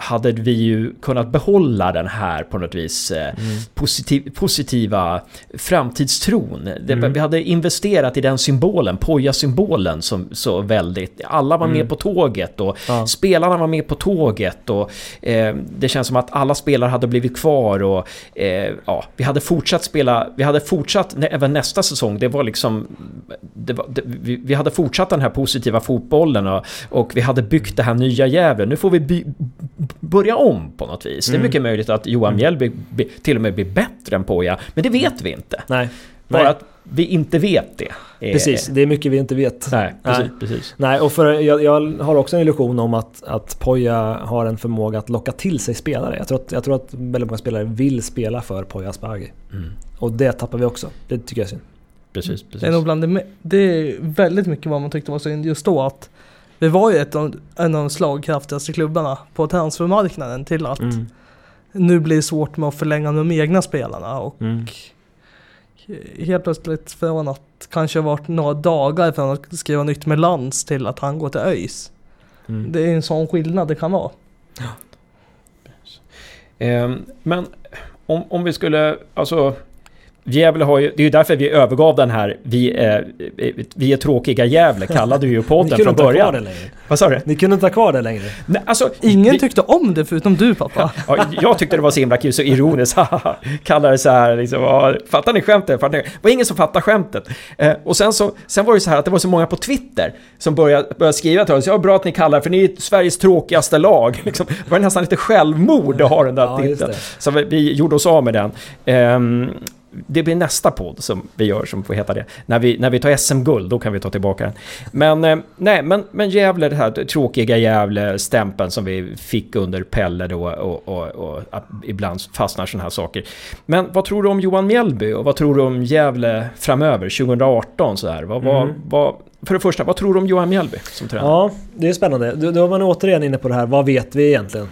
Speaker 1: hade vi ju kunnat behålla den här på något vis eh, positiv, positiva framtidstron.
Speaker 4: Mm.
Speaker 1: Vi hade investerat i den symbolen, Poja-symbolen, som så väldigt... Alla var
Speaker 4: Mm.
Speaker 1: med på tåget och
Speaker 4: Ja.
Speaker 1: spelarna var med på tåget och eh, det känns som att alla spelare hade blivit kvar och eh, ja, vi hade fortsatt spela, vi hade fortsatt även nästa säsong, det var liksom... Det var, det, vi, vi hade fortsatt den här positiva fotbollen och, och vi hade byggt det här nya Gävle. Nu får vi by, börja om på något vis. Det är
Speaker 4: Mm.
Speaker 1: mycket möjligt att Johan Mjällby be- till och med blir bättre än Poja, men det vet vi inte.
Speaker 4: Nej.
Speaker 1: Bara
Speaker 4: Nej.
Speaker 1: att vi inte vet det. är-
Speaker 4: Precis, det är mycket vi inte vet.
Speaker 1: Nej, precis.
Speaker 4: Nej.
Speaker 1: precis.
Speaker 4: Nej, och för, jag, jag har också en illusion om att, att Poja har en förmåga att locka till sig spelare. Jag tror att, jag tror att väldigt många spelare vill spela för Poya Asbaghi.
Speaker 1: Mm.
Speaker 4: Och det tappar vi också. Det tycker jag är synd.
Speaker 1: Precis, precis.
Speaker 3: Det är nog bland det, det är väldigt mycket vad man tyckte var synd just då att vi var ju ett av, en av de slagkraftigaste klubbarna på transfermarknaden till att
Speaker 4: Mm.
Speaker 3: nu blir det svårt med att förlänga de egna spelarna och
Speaker 4: Mm.
Speaker 3: helt plötsligt från att kanske varit några dagar från att skriva nytt med Lans till att han går till ÖIS.
Speaker 4: Mm.
Speaker 3: Det är en sån skillnad det kan vara.
Speaker 1: Ehm, men om, om vi skulle, alltså... Gävle har ju, det är ju därför vi övergav den här Vi är, vi är tråkiga Gävle, kallade vi ju
Speaker 4: Ni
Speaker 1: podden
Speaker 4: kunde
Speaker 1: från
Speaker 4: inte ha kvar det
Speaker 1: början.
Speaker 4: längre.
Speaker 1: Vad sa du?
Speaker 4: Ni kunde inte ha kvar det längre.
Speaker 1: Nej, alltså,
Speaker 3: Ingen
Speaker 1: vi,
Speaker 3: tyckte om det förutom du pappa.
Speaker 1: ja, jag tyckte det var så himla kul, så ironiskt, kallade det så här liksom, ja, fattar ni skämtet? Fattar ni? Det var ingen som fattade skämtet. Eh, och sen så, sen var det så här att det var så många på Twitter som började, började skriva till oss, ja bra att ni kallar det, för ni är Sveriges tråkigaste lag. [laughs] Liksom, det var nästan lite självmord att ha den där
Speaker 4: Ja,
Speaker 1: titeln. Så vi, vi gjorde oss av med den. Ehm, det blir nästa podd som vi gör som får heta det. När vi, när vi tar SM-guld, då kan vi ta tillbaka den. Men eh, nej, men, men Gävle, det här tråkiga Gävle-stämpeln som vi fick under Pelle då och, och, och, ibland fastnar sådana här saker. Men vad tror du om Johan Mjällby och vad tror du om Gävle framöver, 2018 så här? Vad, vad,
Speaker 4: Mm.
Speaker 1: vad, för det första, vad tror du om Johan Mjällby som tränare?
Speaker 4: Ja, det är spännande. Då, då är man återigen inne på det här, vad vet vi egentligen?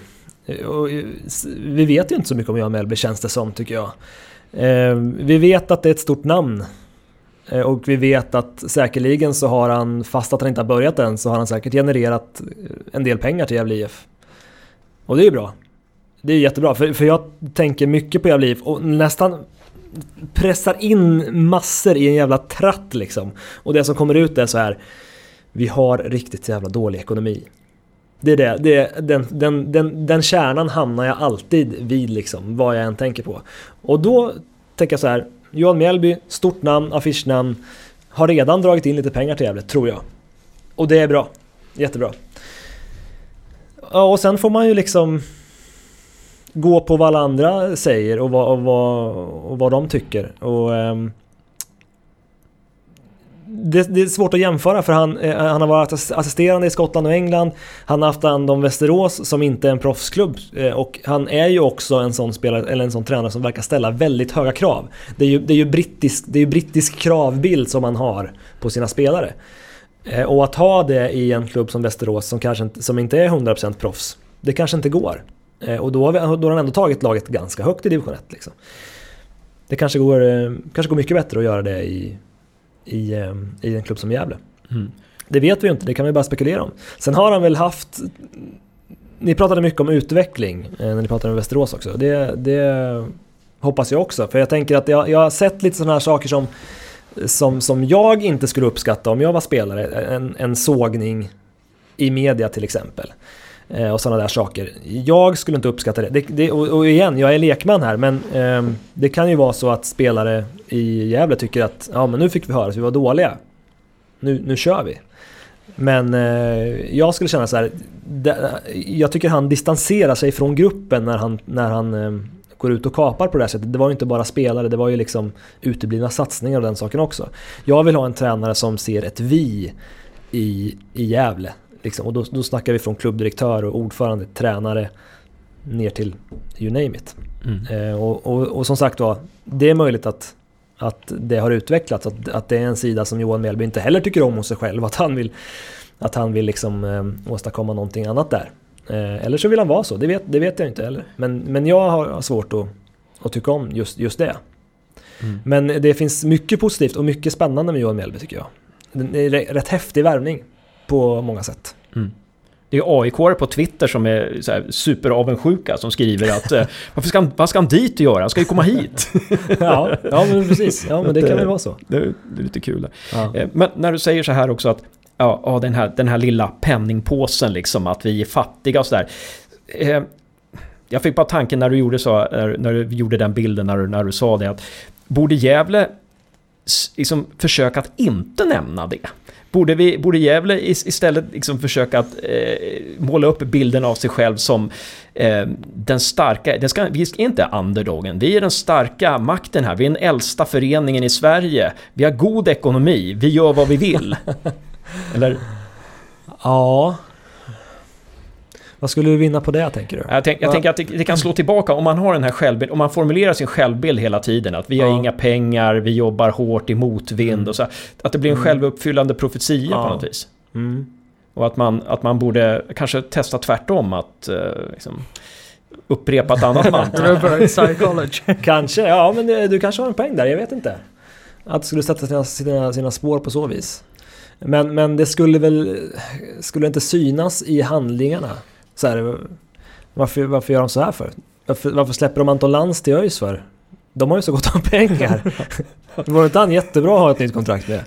Speaker 4: Och, vi vet ju inte så mycket om Johan Mellby känns det som, tycker jag. Eh, vi vet att det är ett stort namn. Eh, och vi vet att säkerligen så har han, fast att han inte har börjat än, så har han säkert genererat eh, en del pengar till Gävle IF. Och det är ju bra. Det är jättebra, för, för jag tänker mycket på Gävle IF och nästan pressar in massor i en jävla tratt liksom. Och det som kommer ut är så här. Vi har riktigt jävla dålig ekonomi. Det är det, det är, den, den, den, den kärnan hamnar jag alltid vid liksom, vad jag än tänker på. Och då tänker jag så här, Johan Mjällby, stort namn, affischnamn, har redan dragit in lite pengar till Gävle, tror jag. Och det är bra. Jättebra. Ja, och sen får man ju liksom gå på vad alla andra säger och vad, och vad, och vad de tycker. Och, ehm, det, det är svårt att jämföra för han, eh, han har varit assisterande i Skottland och England. Han har haft hand om Västerås som inte är en proffsklubb. eh, Och han är ju också en sån spelare, eller en sån tränare som verkar ställa väldigt höga krav. Det är ju, det är ju, brittisk, det är ju brittisk kravbild som han har på sina spelare. Eh, Och att ha det i en klubb som Västerås som, kanske inte, som inte är 100% proffs, det kanske inte går. Eh, Och då har, vi, då har han ändå tagit laget ganska högt i division 1. Liksom. Det kanske går, eh, kanske går mycket bättre att göra det i, i, eh, i en klubb som Gävle.
Speaker 1: Mm.
Speaker 4: Det vet vi ju inte, det kan vi bara spekulera om. Sen har han väl haft... Ni pratade mycket om utveckling eh, när ni pratade om Västerås också. Det, det hoppas jag också. För jag tänker att jag, jag har sett lite sådana här saker som, som, som jag inte skulle uppskatta om jag var spelare. En, en sågning i media till exempel. Eh, och sådana där saker. Jag skulle inte uppskatta det. det, det och, och igen, jag är lekman här men eh, det kan ju vara så att spelare i Gävle tycker att ja men nu fick vi höra att vi var dåliga. Nu, nu kör vi. Men eh, jag skulle känna så här. Det, jag tycker han distanserar sig från gruppen när han, när han eh, går ut och kapar på det här sättet. Det var ju inte bara spelare, det var ju liksom uteblivna satsningar och den saken också. Jag vill ha en tränare som ser ett vi i, i Gävle. Liksom. Och då, då snackar vi från klubbdirektör och ordförande, tränare ner till you name it.
Speaker 1: Mm.
Speaker 4: Eh, och, och, och som sagt då, det är möjligt att att det har utvecklats. Att, att det är en sida som Johan Mjällby inte heller tycker om hos sig själv. Att han vill, att han vill liksom, eh, åstadkomma någonting annat där. Eh, eller så vill han vara så, det vet, det vet jag inte heller. Men, men jag har svårt att, att tycka om just, just det. Mm. Men det finns mycket positivt och mycket spännande med Johan Mjällby tycker jag. Det är rätt häftig värvning på många sätt. Mm.
Speaker 1: Det är aik på Twitter som är så här superavundsjuka som skriver att eh, [laughs] varför ska han, vad ska han dit och göra? Han ska ju komma hit. [laughs]
Speaker 4: ja, ja, men precis. Ja, men det kan väl vara så.
Speaker 1: Det, det är lite kul. Ja. Eh, men när du säger så här också att ja, ja, den, här, den här lilla penningpåsen liksom, att vi är fattiga och sådär. Eh, jag fick bara tanken när du gjorde, så, när, när du gjorde den bilden, när du, när du sa det, att borde Gävle liksom försöka att inte nämna det? Borde, vi, borde Gävle istället liksom försöka att eh, måla upp bilden av sig själv som eh, den starka, den ska, vi är inte underdogen, vi är den starka makten här, vi är den äldsta föreningen i Sverige, vi har god ekonomi, vi gör vad vi vill. [laughs] Eller?
Speaker 4: Ja. Vad skulle du vinna på det tänker du?
Speaker 1: Jag, tänk, jag tänker att det, det, kan slå tillbaka om man har den här självbilden, om man formulerar sin självbild hela tiden. Att vi har ja. inga pengar, vi jobbar hårt i motvind mm. och så. Att det blir en mm. självuppfyllande profetia ja. på något vis. Mm. Och att man, att man borde kanske testa tvärtom att uh, liksom, upprepa ett annat [laughs] mantra.
Speaker 4: kanske, ja men du kanske har en poäng där, jag vet inte. Att det skulle sätta sina, sina, sina spår på så vis. Men, men det skulle väl skulle inte synas i handlingarna. Så här, varför, varför gör de så här för? Varför, varför släpper de Anton Lantz till ÖIS för? De har ju så gott om pengar. [laughs] Vore inte han jättebra att ha ett nytt kontrakt med?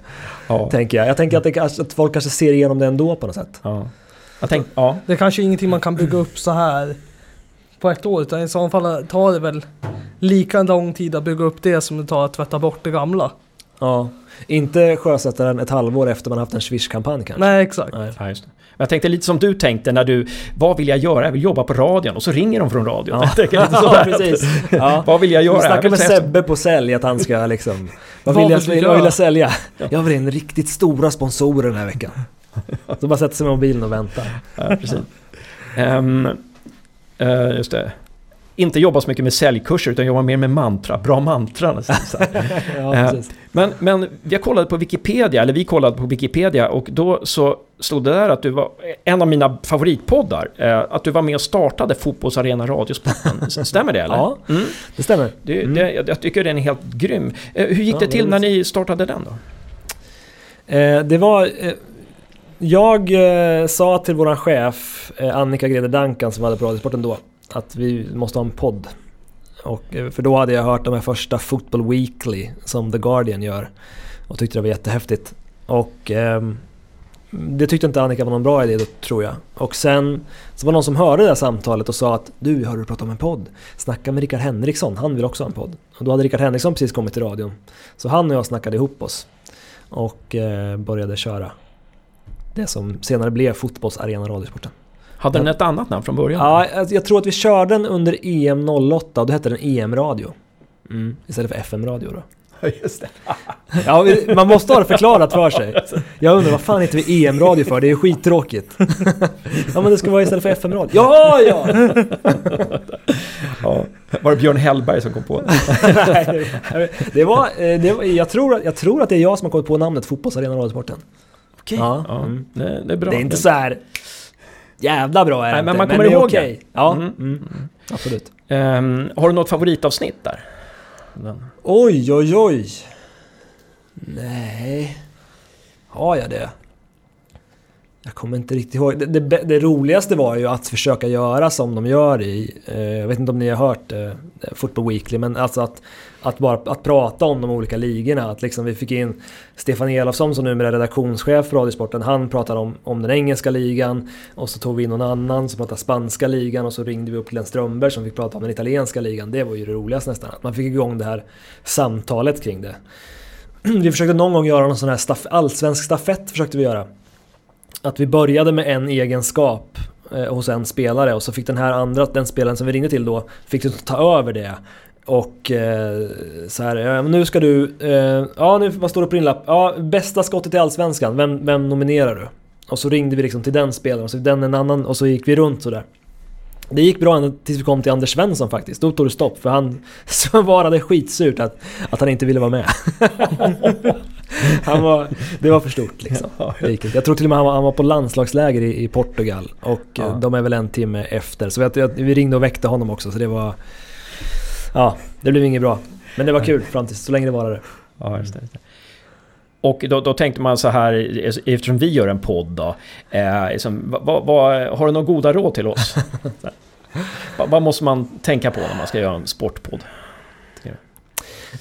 Speaker 4: Ja. Tänker jag. Jag tänker att, det, att folk kanske ser igenom det ändå på något sätt.
Speaker 3: Ja. Jag tänk, ja. Det är kanske ingenting man kan bygga upp så här på ett år. Utan i så fall tar det väl lika lång tid att bygga upp det som det tar att tvätta bort det gamla.
Speaker 4: Ja. Inte sjösätta den ett halvår efter man haft en Swish-kampanj kanske?
Speaker 3: Nej, exakt. Nej.
Speaker 1: Ja, just det. Men jag tänkte lite som du tänkte när du, vad vill jag göra? Jag vill jobba på radion och så ringer de från radion. Ja, [laughs] lite [laughs] ja precis. [laughs] Ja. vad vill jag göra? Du
Speaker 4: snackar med Sebbe på sälj att han ska liksom... vad, vill jag, vill, vad vill jag sälja? Ja. Jag vill in riktigt stora sponsorer den här veckan. Så bara sätter sig med mobilen och väntar.
Speaker 1: Ja, precis. Um, uh, just det inte jobba så mycket med säljkurser utan jobba mer med mantra, bra mantran. [laughs] ja, eh, men, men jag kollade på Wikipedia, eller vi kollade på Wikipedia och då så stod det där att du var en av mina favoritpoddar. Eh, att du var med och startade Fotbollsarena Radiosporten. [laughs] Stämmer det eller?
Speaker 4: Ja, mm. det stämmer.
Speaker 1: Det, mm. det, jag tycker den är helt grym. Eh, hur gick ja, det till när ni startade den då?
Speaker 4: det var... jag sa till våran chef Annika Grede Dankan som hade på Radiosporten då att vi måste ha en podd. Och, eh, för då hade jag hört de här första Football Weekly som The Guardian gör. Och tyckte det var jättehäftigt. Och eh, det tyckte inte Annika var någon bra idé då, tror jag. Och sen så var det någon som hörde det där samtalet och sa att du, hörde du prata om en podd? Snacka med Rickard Henriksson, han vill också ha en podd. Och då hade Rickard Henriksson precis kommit till radion. Så han och jag snackade ihop oss. Och eh, började köra det som senare blev Fotbollsarena Radiosporten.
Speaker 1: Hade den ett annat namn från början?
Speaker 4: Ja, alltså, jag tror att vi körde den under EM 08 och då hette den EM-radio. Mm. Istället för FM-radio då.
Speaker 1: Just det. [laughs]
Speaker 4: ja, man måste ha det förklarat för sig. Jag undrar vad fan heter vi EM-radio för? Det är ju skittråkigt. [laughs] ja men det ska vara istället för FM-radio. Ja, ja! [laughs]
Speaker 1: ja! Var det Björn Hellberg som kom på det?
Speaker 4: det var, eh, det var jag, tror, jag tror att det är jag som har kommit på namnet Fotbollsarena Radiosporten.
Speaker 1: Okej, okay. ja. ja. Mm. Det, det, är bra.
Speaker 4: Det är inte så här jävla bra är
Speaker 1: det
Speaker 4: inte,
Speaker 1: men man kommer men ihåg okay. det.
Speaker 4: Ja, mm. Mm. absolut.
Speaker 1: Um, har du något favoritavsnitt där?
Speaker 4: Den. Oj, oj, oj. Nej. Har jag det? Jag kommer inte riktigt ihåg. Det, det, det, roligaste var ju att försöka göra som de gör i, eh, jag vet inte om ni har hört eh, Football Weekly, men alltså att, att bara att prata om de olika ligorna. Att liksom vi fick in Stefan Elofsson som numera är redaktionschef på Radiosporten. Han pratade om, om den engelska ligan och så tog vi in någon annan som pratade spanska ligan och så ringde vi upp Glenn Strömberg som fick prata om den italienska ligan. Det var ju det roligaste nästan. Att man fick igång det här samtalet kring det. [clears throat] Vi försökte någon gång göra någon sån här staff, allsvensk stafett försökte vi göra att vi började med en egenskap eh, hos en spelare och så fick den här andra, den spelaren som vi ringde till då, fick ta över det. Och eh, så här, ja, nu ska du, eh, ja nu, vad står det på din lapp? Ja, bästa skottet i Allsvenskan, vem, vem nominerar du? Och så ringde vi liksom till den spelaren, och så den en annan och så gick vi runt sådär. Det gick bra ända tills vi kom till Anders Svensson faktiskt. Då tog det stopp för han [laughs] svarade skitsurt att, att han inte ville vara med. [laughs] han var, det var för stort liksom. Jag tror till och med han var, han var på landslagsläger i, i Portugal och
Speaker 1: Ja.
Speaker 4: eh, de är väl en timme efter. Så vi, vi ringde och väckte honom också så det var... Ja, det blev inget bra. Men det var kul fram till så länge det varade.
Speaker 1: Ja, just det. just det. Och då, då tänkte man så här, eftersom vi gör en podd då. Eh, liksom, vad, vad, har du några goda råd till oss? [laughs] Vad måste man tänka på när man ska göra en sportpodd?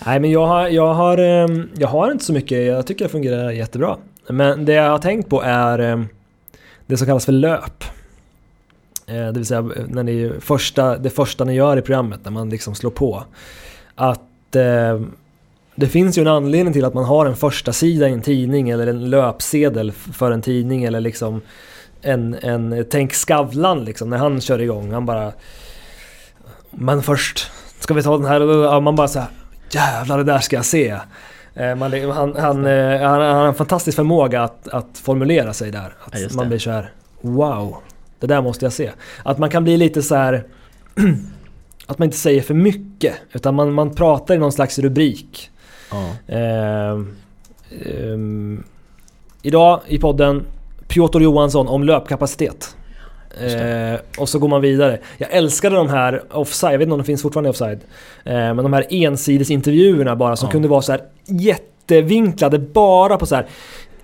Speaker 4: Nej men jag har, jag, har, ehm, jag har inte så mycket, jag tycker det fungerar jättebra. Men det jag har tänkt på är ehm, det som kallas för löp. Eh, Det vill säga när ni, första, det första ni gör i programmet, när man liksom slår på. Att eh, det finns ju en anledning till att man har en första sida i en tidning eller en löpsedel för en tidning eller liksom en, en tänk Skavlan liksom när han kör igång. Han bara Men först ska vi ta den här och ja, man bara så här Jävlar det där ska jag se. Eh, Man, han, han, eh, han, han har en fantastisk förmåga att, att formulera sig där.
Speaker 1: Ja,
Speaker 4: Att
Speaker 1: just
Speaker 4: man blir så här Wow, det där måste jag se. Att man kan bli lite så här [clears throat] Att man inte säger för mycket utan man, man pratar i någon slags rubrik.
Speaker 1: Ja.
Speaker 4: Eh, ehm, idag i podden Piotr Johansson om löpkapacitet. Eh, och så går man vidare. Jag älskade de här offside, jag vet inte om de finns fortfarande offside. Eh, men de här ensidesintervjuerna bara som
Speaker 1: Ja.
Speaker 4: kunde vara så här jättevinklade bara på så här.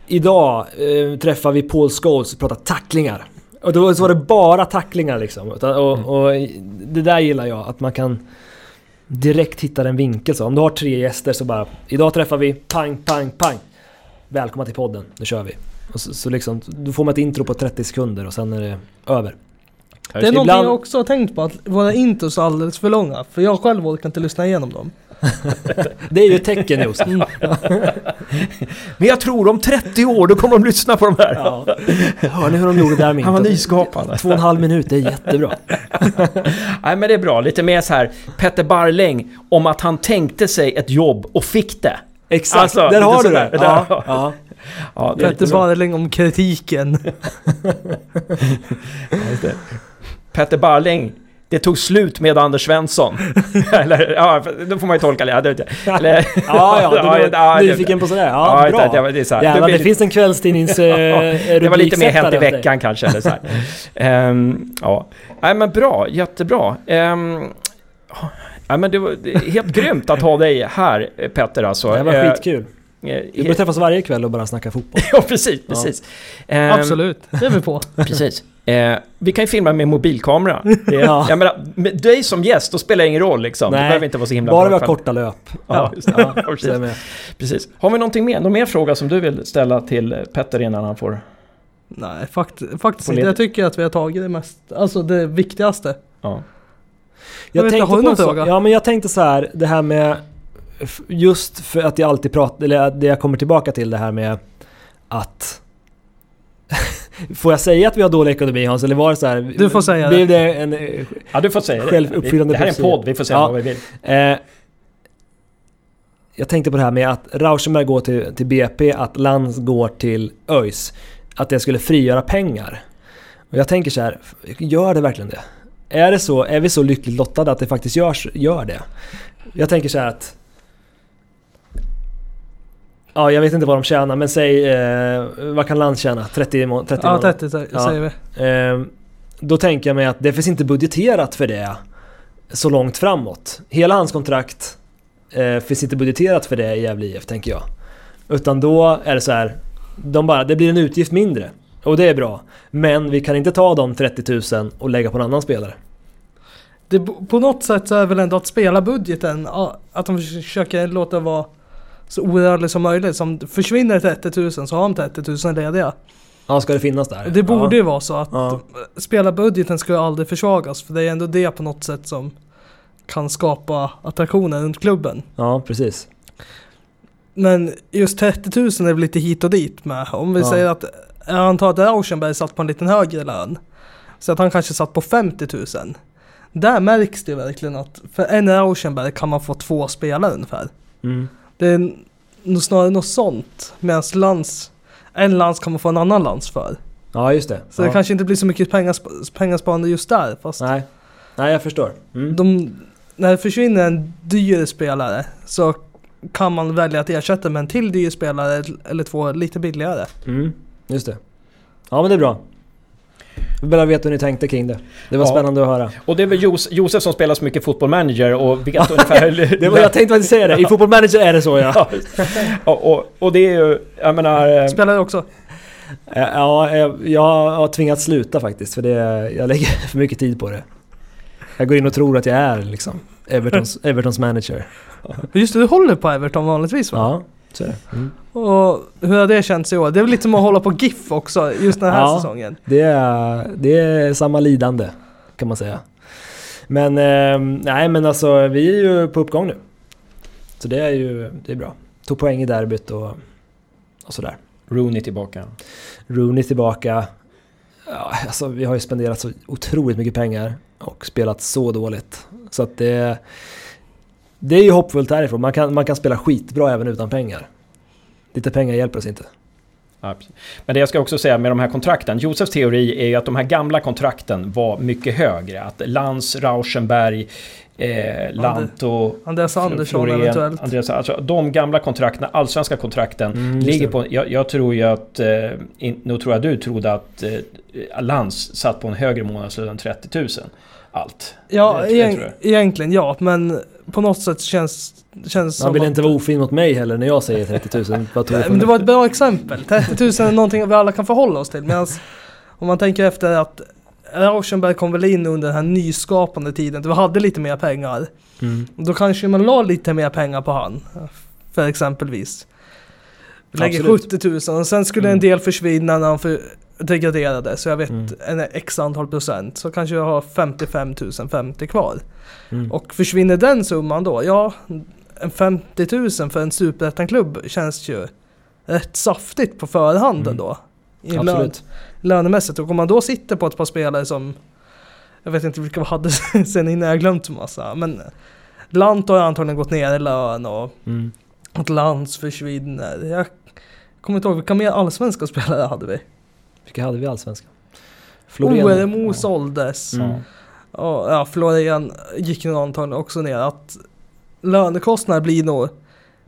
Speaker 4: Idag eh, träffar vi Paul Scholes och pratar tacklingar. Och då så var det bara tacklingar liksom. Och,
Speaker 1: Mm.
Speaker 4: och det där gillar jag, att man kan direkt hitta en vinkel. Så om du har tre gäster så bara Idag träffar vi pang, pang, pang. Välkomna till podden, nu kör vi. Och så, så liksom, då får man ett intro på 30 sekunder och sen är det över.
Speaker 3: Det är någonting
Speaker 4: Ibland-
Speaker 3: jag också har tänkt på, att våra intros är alldeles för långa. För jag själv orkar inte lyssna igenom dem.
Speaker 4: Det är ju ett tecken Josef. [laughs]
Speaker 1: Men jag tror om 30 år då kommer de lyssna på de här.
Speaker 4: Ja. Hör ni hur de gjorde där med
Speaker 1: Han var nyskapande.
Speaker 4: Två och en halv minut, det är jättebra. [laughs]
Speaker 1: Nej men det är bra, lite mer så här Petter Barläng om att han tänkte sig ett jobb och fick det.
Speaker 4: Exakt,
Speaker 1: Alltså,
Speaker 4: där har du det!
Speaker 1: Där-
Speaker 4: Ja, ja.
Speaker 1: Ja, det
Speaker 3: Petter. Barling om kritiken. [laughs]
Speaker 1: Petter Barling, det tog slut med Anders Svensson. [laughs] Eller, ja, då får man ju tolka det. Ja. Eller,
Speaker 4: Ja, ja, du [laughs] var
Speaker 1: ja,
Speaker 4: nyfiken på sådär. Ja,
Speaker 1: Ja,
Speaker 4: bra.
Speaker 1: det, det, det, är så här.
Speaker 4: Jävlar,
Speaker 1: det,
Speaker 4: finns en kvällstidnings [laughs] eh,
Speaker 1: det var lite mer hänt i veckan kanske. Eller så här. Ehm, ja. Nej men bra, jättebra. Um, ja, men det var helt grymt att ha dig här Petter alltså.
Speaker 4: Det var
Speaker 1: Eh,
Speaker 4: skitkul.
Speaker 1: eh,
Speaker 4: Vi borde träffas varje kväll och bara snacka fotboll.
Speaker 1: Ja, precis, precis. Ehm,
Speaker 3: Absolut, det är vi på.
Speaker 1: Precis. Eh, vi kan ju filma med mobilkamera. [laughs] Det,
Speaker 4: Ja.
Speaker 1: Jag menar, med dig som gäst, då spelar det ingen roll liksom. Det
Speaker 4: Nej,
Speaker 1: behöver inte vara så himla
Speaker 4: Bara vi har korta löp.
Speaker 1: Ja, just det.
Speaker 4: Ja, [laughs]
Speaker 1: Ja, precis.
Speaker 4: jag med.
Speaker 1: precis. Har vi någonting mer? Någon mer fråga som du vill ställa till Petter innan han får...
Speaker 3: Nej, fakt faktiskt inte. Jag tycker att vi har tagit det mest, alltså det viktigaste.
Speaker 1: Ja.
Speaker 3: Jag vet inte, har
Speaker 4: på
Speaker 3: någon fråga?
Speaker 4: Ja men jag tänkte så här, det här med... Just för att jag alltid pratar, eller det jag kommer tillbaka till det här med att... får jag säga att vi har dålig ekonomi Hans? Eller var det så här?
Speaker 3: Du får säga
Speaker 4: Blev det en... eh,
Speaker 1: ja, du får säga det.
Speaker 4: Självuppfyllande
Speaker 1: Det här är en podd, vi får säga
Speaker 4: Ja.
Speaker 1: vad vi vill.
Speaker 4: Eh, jag tänkte på det här med att Rauschenberg går till, till BP, att Lands går till ÖIS. Att det skulle frigöra pengar. Och jag tänker så här, gör det verkligen det? Är det så, är vi så lyckligt lottade att det faktiskt görs, gör det? Jag tänker så här att... Ja, jag vet inte vad de tjänar, men säg... Eh, vad kan Land tjäna? 30 må- 30
Speaker 3: Ja,
Speaker 4: månader?
Speaker 3: 30 sä-
Speaker 4: Ja.
Speaker 3: säger vi.
Speaker 4: Ehm, då tänker jag mig att det finns inte budgeterat för det så långt framåt. Hela hans kontrakt eh, finns inte budgeterat för det i Gävle IF, tänker jag. Utan då är det så här, de bara, det blir en utgift mindre. Och det är bra. Men vi kan inte ta de 30 000 och lägga på en annan spelare.
Speaker 3: Det, på något sätt så är väl ändå att spela budgeten, att de försöker låta vara så orörlig som möjligt. Som försvinner 30 000 så har de 30 000 lediga.
Speaker 4: Ja, ska det finnas där?
Speaker 3: Det borde
Speaker 4: ja.
Speaker 3: ju vara så att
Speaker 4: Ja.
Speaker 3: spela budgeten ska ju aldrig försvagas. För det är ändå det på något sätt som kan skapa attraktionen runt klubben.
Speaker 4: Ja, precis.
Speaker 3: Men just 30 000 är väl lite hit och dit med. Om vi
Speaker 4: Ja.
Speaker 3: säger att, jag antar att Rauschenberg satt på en liten högre lön. Så att han kanske satt på 50 000. Där märks det verkligen att för en Rauschenberg kan man få två spelare ungefär.
Speaker 4: Mm.
Speaker 3: Det är nog snarare något sånt. Medan lands, en lands kan man få en annan lands för.
Speaker 4: Ja, just det.
Speaker 3: Så
Speaker 4: ja.
Speaker 3: det kanske inte blir så mycket pengasp- pengasparande just där. Fast
Speaker 4: Nej. Nej, jag förstår. Mm.
Speaker 3: de, när det försvinner en dyr spelare så kan man välja att ersätta med en till dyr spelare eller två lite billigare.
Speaker 4: Mm. Just det. Ja, men det är bra. Jag vill bara veta hur ni tänkte kring det. Det var
Speaker 1: Ja.
Speaker 4: spännande att höra.
Speaker 1: Och det är väl Jos Josef som spelar så mycket fotboll manager och vet [laughs] ungefär...
Speaker 4: Det var, jag tänkte faktiskt säga det. I Football Manager är det så ja. [laughs]
Speaker 1: Ja, och, och, det är ju, jag menar... eh,
Speaker 3: Spelare också.
Speaker 4: Ja, jag, jag har tvingats sluta faktiskt för det, jag lägger [laughs] för mycket tid på det. Jag går in och tror att jag är liksom Evertons, Evertons manager.
Speaker 3: Just det, du håller på Everton vanligtvis va?
Speaker 4: Ja, så är det. Mm.
Speaker 3: Och hur har det känts i år? Det är väl lite som att hålla på GIF också just den här
Speaker 4: Ja.
Speaker 3: säsongen.
Speaker 4: Det, är, det är samma lidande kan man säga. Men eh, nej men alltså vi är ju på uppgång nu. Så det är ju det är bra. Tog poäng i derbyt och, och sådär.
Speaker 1: Rooney tillbaka.
Speaker 4: Rooney tillbaka. Ja, alltså, vi har ju spenderat så otroligt mycket pengar och spelat så dåligt. Så att det, det är ju hoppfullt härifrån. Man kan, man kan spela skitbra även utan pengar. Lite pengar hjälper oss inte.
Speaker 1: Ja. Men det jag ska också säga med de här kontrakten. Josefs teori är ju att de här gamla kontrakten var mycket högre. Att Lans, Rauschenberg, eh, Lanto,
Speaker 3: Andreas Andersson
Speaker 1: Florén,
Speaker 3: eventuellt.
Speaker 1: Andreas, alltså de gamla kontrakten, allsvenska kontrakten,
Speaker 4: Mm,
Speaker 1: ligger på... Jag, jag tror ju att... Eh, in, nu tror jag du trodde att eh, Lans satt på en högre månadslön än 30 000. Allt.
Speaker 3: Ja,
Speaker 1: Det- det
Speaker 3: egent- egentligen ja, men på något sätt känns, känns
Speaker 4: Man vill
Speaker 3: att-
Speaker 4: inte vara ofin mot mig heller när jag säger 30 000. [laughs] Vad tror du
Speaker 3: Nej,
Speaker 4: på
Speaker 3: men det var ett bra exempel. 30 000 är någonting vi alla kan förhålla oss till. Medan om man tänker efter att Rauschenberg kom väl in under den här nyskapande tiden, då vi hade lite mer pengar.
Speaker 4: Mm.
Speaker 3: Då kanske man la lite mer pengar på han. För exempelvis. Vi lägger
Speaker 4: Absolut.
Speaker 3: 70 000 och sen skulle
Speaker 4: Mm.
Speaker 3: en del försvinna när han för degraderade. Så jag vet
Speaker 4: Mm.
Speaker 3: en x antal procent. Så kanske jag har 55 050 kvar.
Speaker 4: Mm.
Speaker 3: Och försvinner den summan då? Ja, en 50 000 för en superettan-klubb känns ju rätt saftigt på förhand
Speaker 4: Mm.
Speaker 3: då. I lön, lönemässigt. Och om man då sitter på ett par spelare som jag vet inte vilka vi hade [laughs] sen innan, jag glömt massa. Men Lant har antagligen gått ner i lön och
Speaker 4: Mm.
Speaker 3: att Lantz försvinner. Jag kommer inte ihåg, vilka mer allsvenska spelare hade vi?
Speaker 4: Vilka hade vi i Allsvenskan?
Speaker 3: Oremo såldes.
Speaker 4: Mm.
Speaker 3: Och, ja, Florian gick nog antagligen också ner. Att lönekostnader blir nog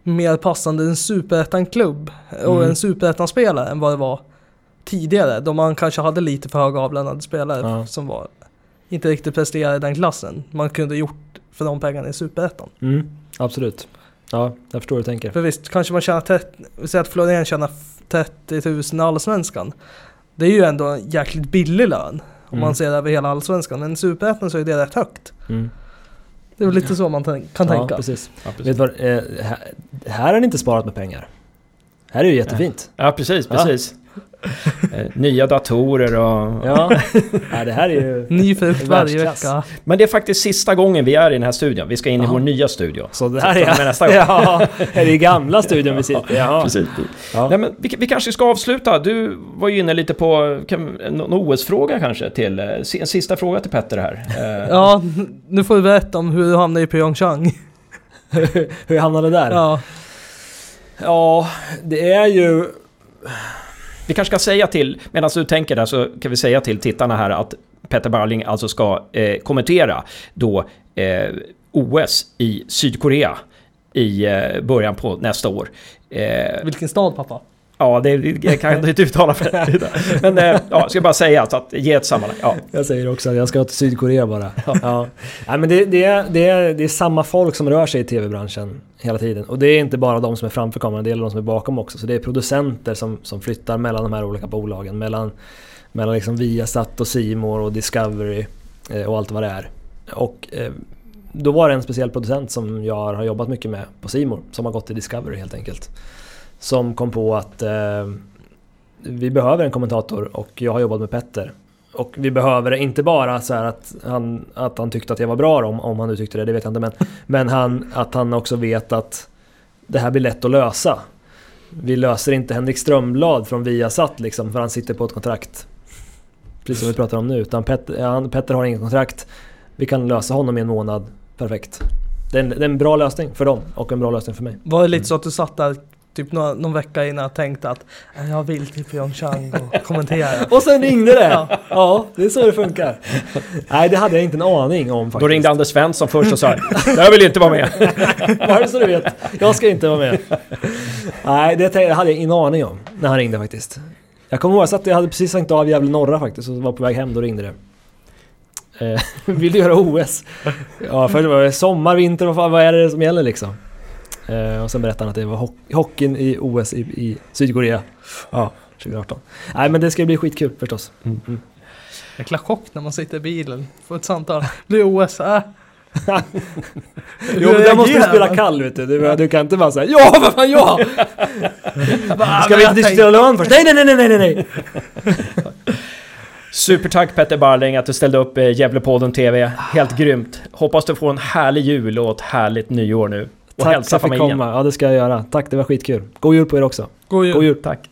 Speaker 3: mer passande en superettan-klubb och
Speaker 4: Mm.
Speaker 3: en superettan-spelare än vad det var tidigare. Då man kanske hade lite för högavlönade spelare
Speaker 4: Ja.
Speaker 3: som var inte riktigt presterade i den klassen. Man kunde gjort för de pengarna i superettan.
Speaker 4: Mm. Absolut. Ja, jag förstår hur du tänker.
Speaker 3: För visst, kanske man tjänar 30, vi säger att Florian tjänar 30 000 i allsvenskan. Det är ju ändå en jäkligt billig lön. Om
Speaker 4: Mm.
Speaker 3: man ser över hela allsvenskan. Men i superettan så är det rätt högt.
Speaker 4: Mm.
Speaker 3: Det är väl lite så man kan
Speaker 4: ja,
Speaker 3: tänka.
Speaker 4: precis.
Speaker 1: Ja,
Speaker 4: Vet
Speaker 1: precis.
Speaker 4: du vad, eh, här, här har ni inte sparat med pengar. Här är ju jättefint.
Speaker 1: Ja, precis.
Speaker 4: Ja.
Speaker 1: precis. Eh, Nya datorer och...
Speaker 4: Ja, ja det här är ju...
Speaker 3: Ny frukt varje vecka.
Speaker 1: Men det är faktiskt sista gången vi är i den här studion. Vi ska in i
Speaker 4: Jaha.
Speaker 1: vår nya studio.
Speaker 4: Så det
Speaker 1: Så
Speaker 4: här
Speaker 1: med
Speaker 4: är...
Speaker 1: nästa gång.
Speaker 4: Ja, är det i gamla studion vi sitter? Jaha.
Speaker 1: Precis.
Speaker 4: Ja.
Speaker 1: Nej, men vi, vi kanske ska avsluta. Du var ju inne lite på kan, någon OS-fråga kanske till... eh, En sista fråga till Petter här. Eh,
Speaker 3: Ja, nu får du berätta om hur du hamnade i Pyeongchang. [laughs]
Speaker 4: Hur hamnade det där? Ja.
Speaker 3: Ja,
Speaker 4: det är ju...
Speaker 1: Vi kanske ska säga till, medan du tänker där så kan vi säga till tittarna här att Petter Barling alltså ska eh, kommentera då eh, OS i Sydkorea i eh, början på nästa år. Eh,
Speaker 3: vilken stad pappa?
Speaker 1: Ja, det, jag kan inte uttala det. [laughs] Men eh, ja, jag ska bara säga så att ge ett sammanhang. Ja,
Speaker 4: Jag säger också att jag ska till Sydkorea bara. Ja. Nej, men det, det, är, det, är, det är samma folk som rör sig i tv-branschen hela tiden. Och det är inte bara de som är framför kameran, det gäller de som är bakom också. Så det är producenter som, som flyttar mellan de här olika bolagen. Mellan, mellan liksom Viasat och Simor och Discovery eh, och allt vad det är. Och eh, då var det en speciell producent som jag har jobbat mycket med på Simor som har gått till Discovery helt enkelt. Som kom på att eh, vi behöver en kommentator och jag har jobbat med Petter. Och vi behöver det inte bara så här att han, att han tyckte att jag var bra om, om han nu tyckte det, det vet jag inte. Men, [laughs] men han, att han också vet att det här blir lätt att lösa. Vi löser inte Henrik Strömblad från Viasat liksom, för han sitter på ett kontrakt. Precis som vi pratar om nu. Utan Petter, han, Petter har inget kontrakt. Vi kan lösa honom i en månad. Perfekt. Det är, en, det är en bra lösning för dem och en bra lösning för mig.
Speaker 3: Var det lite så att du satt där typ någon, någon vecka innan jag tänkte att "Eh, jag vill till Pyeongchang och [laughs] kommentera.
Speaker 4: Och sen ringde det!
Speaker 3: Ja.
Speaker 4: Ja. det är så det funkar. [laughs] Nej, det hade jag inte en aning om faktiskt.
Speaker 1: Då ringde Anders Svensson först och sa [laughs] jag vill inte vara med.
Speaker 4: Bara så du vet. Jag ska inte vara med. Nej, det hade jag ingen aning om när han ringde faktiskt. Jag kommer ihåg att jag hade precis stängt av Gävle Norra faktiskt och var på väg hem, då ringde det. Eh, vill du göra OS? Ja, för det var sommar, vinter, vad, fan, vad är det som gäller liksom? Eh, och sen berättade han att det var hock- hockeyn i OS i, i Sydkorea. Ja, 2018. Nej men det ska bli skitkul förstås. Mm.
Speaker 3: Jäkla chock när man sitter i bilen, får ett samtal. Blir OS, äh. [laughs]
Speaker 4: Jo men där måste du spela kall vet du. Du, du kan inte bara säga ja, vad fan ja! [laughs] Ska vi inte diskutera lön först? Nej, nej, nej, nej, nej, nej! [laughs]
Speaker 1: Supertack Petter Barling att du ställde upp Gävlepodden TV. Helt grymt. Hoppas du får en härlig jul och ett härligt nyår nu. Och
Speaker 4: Tack
Speaker 1: hälsa
Speaker 4: för att jag fick
Speaker 1: familjen.
Speaker 4: komma. Ja det ska jag göra. Tack, det var skitkul. God jul på er också.
Speaker 3: God jul.
Speaker 4: God jul.
Speaker 1: Tack.